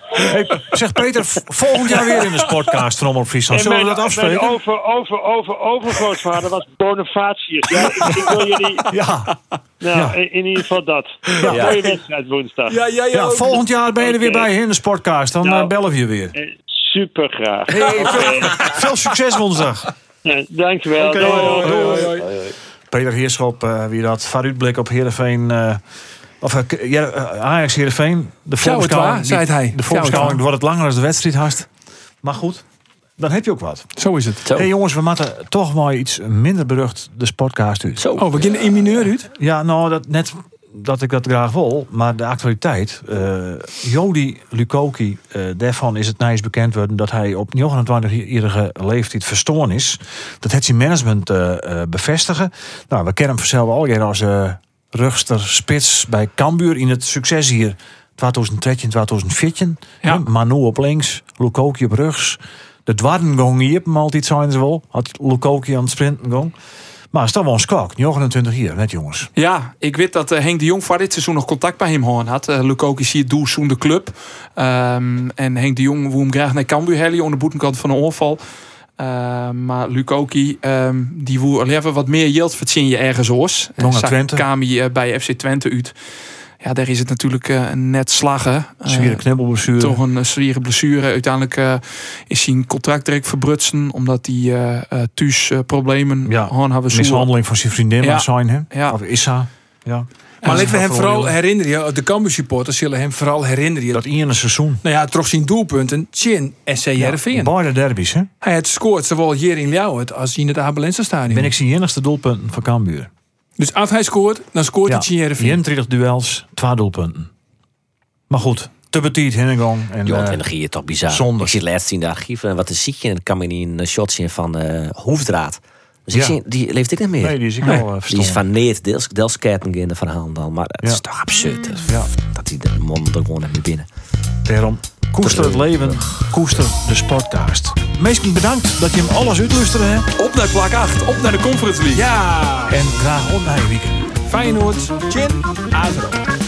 Hey, zeg Peter, volgend jaar weer in de sportcast van Omroep Friesland. En Zullen we dat afspreken? mijn over, over, over, overgrootvader was Bonifatius. Ja, ik, ik wil jullie... Ja, Nou, Ja. in, ieder geval dat. Ja. Mooie wedstrijd woensdag. Ja, ja, ja. volgend jaar ben je er weer bij in de sportcast. Dan Nou. eh, bellen we je weer. Eh, Super graag. Veel succes woensdag. Dankjewel. Oké, Doei. hoi, hoi, Peter Heerschop, eh, wie dat vooruitblik op Heerenveen... eh of eh, ja, Ajax Heerenveen. De voorbeschouwing- waar, zei hij. De voorbeschouwing wordt het langer als de wedstrijd haast. Maar goed, dan heb je ook wat. Zo is het. Zo. hey, jongens, we moeten toch maar iets minder berucht de sportcast uit. Zo. Oh, we beginnen in mineur uit. Ja, nou, dat, net dat ik dat graag wil. Maar de actualiteit. eh Jody Lukoki, eh, daarvan is het nijs bekend worden dat hij op 29-jarige leeftijd verstoorn is. Dat heeft zijn management eh, bevestigen. Nou, we kennen hem zelf al als rugster spits bij Cambuur in het succes hier 2013, 2014. Ja. Ja. Manu op links, Lukoki op rechts. De dwarrengong hier, altijd zijn ze wel. Had Lukoki aan het sprinten gong. Maar het is toch wel een skok, 29 jaar, net jongens. Ja, ik weet dat eh, Henk de Jong voor dit seizoen nog contact bij hem gehad had. Uh, Lukoki zie het doel zoen de club. Ehm, en Henk de Jong wil hem graag naar Cambuur hellen onder de boetenkant van een onval. Eh, maar Lukoki, ehm die al even wat meer yield verzin je ergens oors. Nog naar Zag Twente. Kami eh, bij FC Twente uit. Ja, daar is het natuurlijk eh, net slaggen. Eh, Zware knibbelblessure. toch een eh, zware blessure. Uiteindelijk eh, is zijn contract direct verbrutsen. Omdat hij eh eh, thuis eh, problemen Ja, gewoon hebben zoeken. Mishandeling van zijn vriendin Ja. zijn, hè? Ja. Of Issa. Ja. Maar laten we hem vooral herinneren, de Cambuur supporters zullen hem vooral herinneren. Dat ene seizoen. Nou ja, toch zijn doelpunten, Chin, SC Heerenveen. Beide derbies, hè? Hij had scoort zowel hier in Ljouwert als in het Abelense stadion. Ben ik zijn enigste doelpunten van Cambuur. Dus als hij scoort, dan scoort hij in Heerenveen. 21 duels, 2 doelpunten. Maar goed, te betiet Hennegang. En, Ja, eh, energie is toch bizar. zonde. Ik zit laatst in de archieven en wat een ziekje. En dan kan me niet een shot zien van eh Hoefdraad. Dus ik Ja. zie, die leeft ik niet meer. nee, die is ik Nee. al uh, Die is van Neert, deels, deels in de verhaal dan. Maar het Ja. is toch absurd. Dat, Ja. dat hij de mond er gewoon even binnen. Daarom, koester het leven, koester de sportcast. Meestal bedankt dat je hem alles uitluisteren hebt. Op naar plak 8, op naar de Conference League. Ja, En graag op naar je weekend. Feyenoord, Chin, Azero.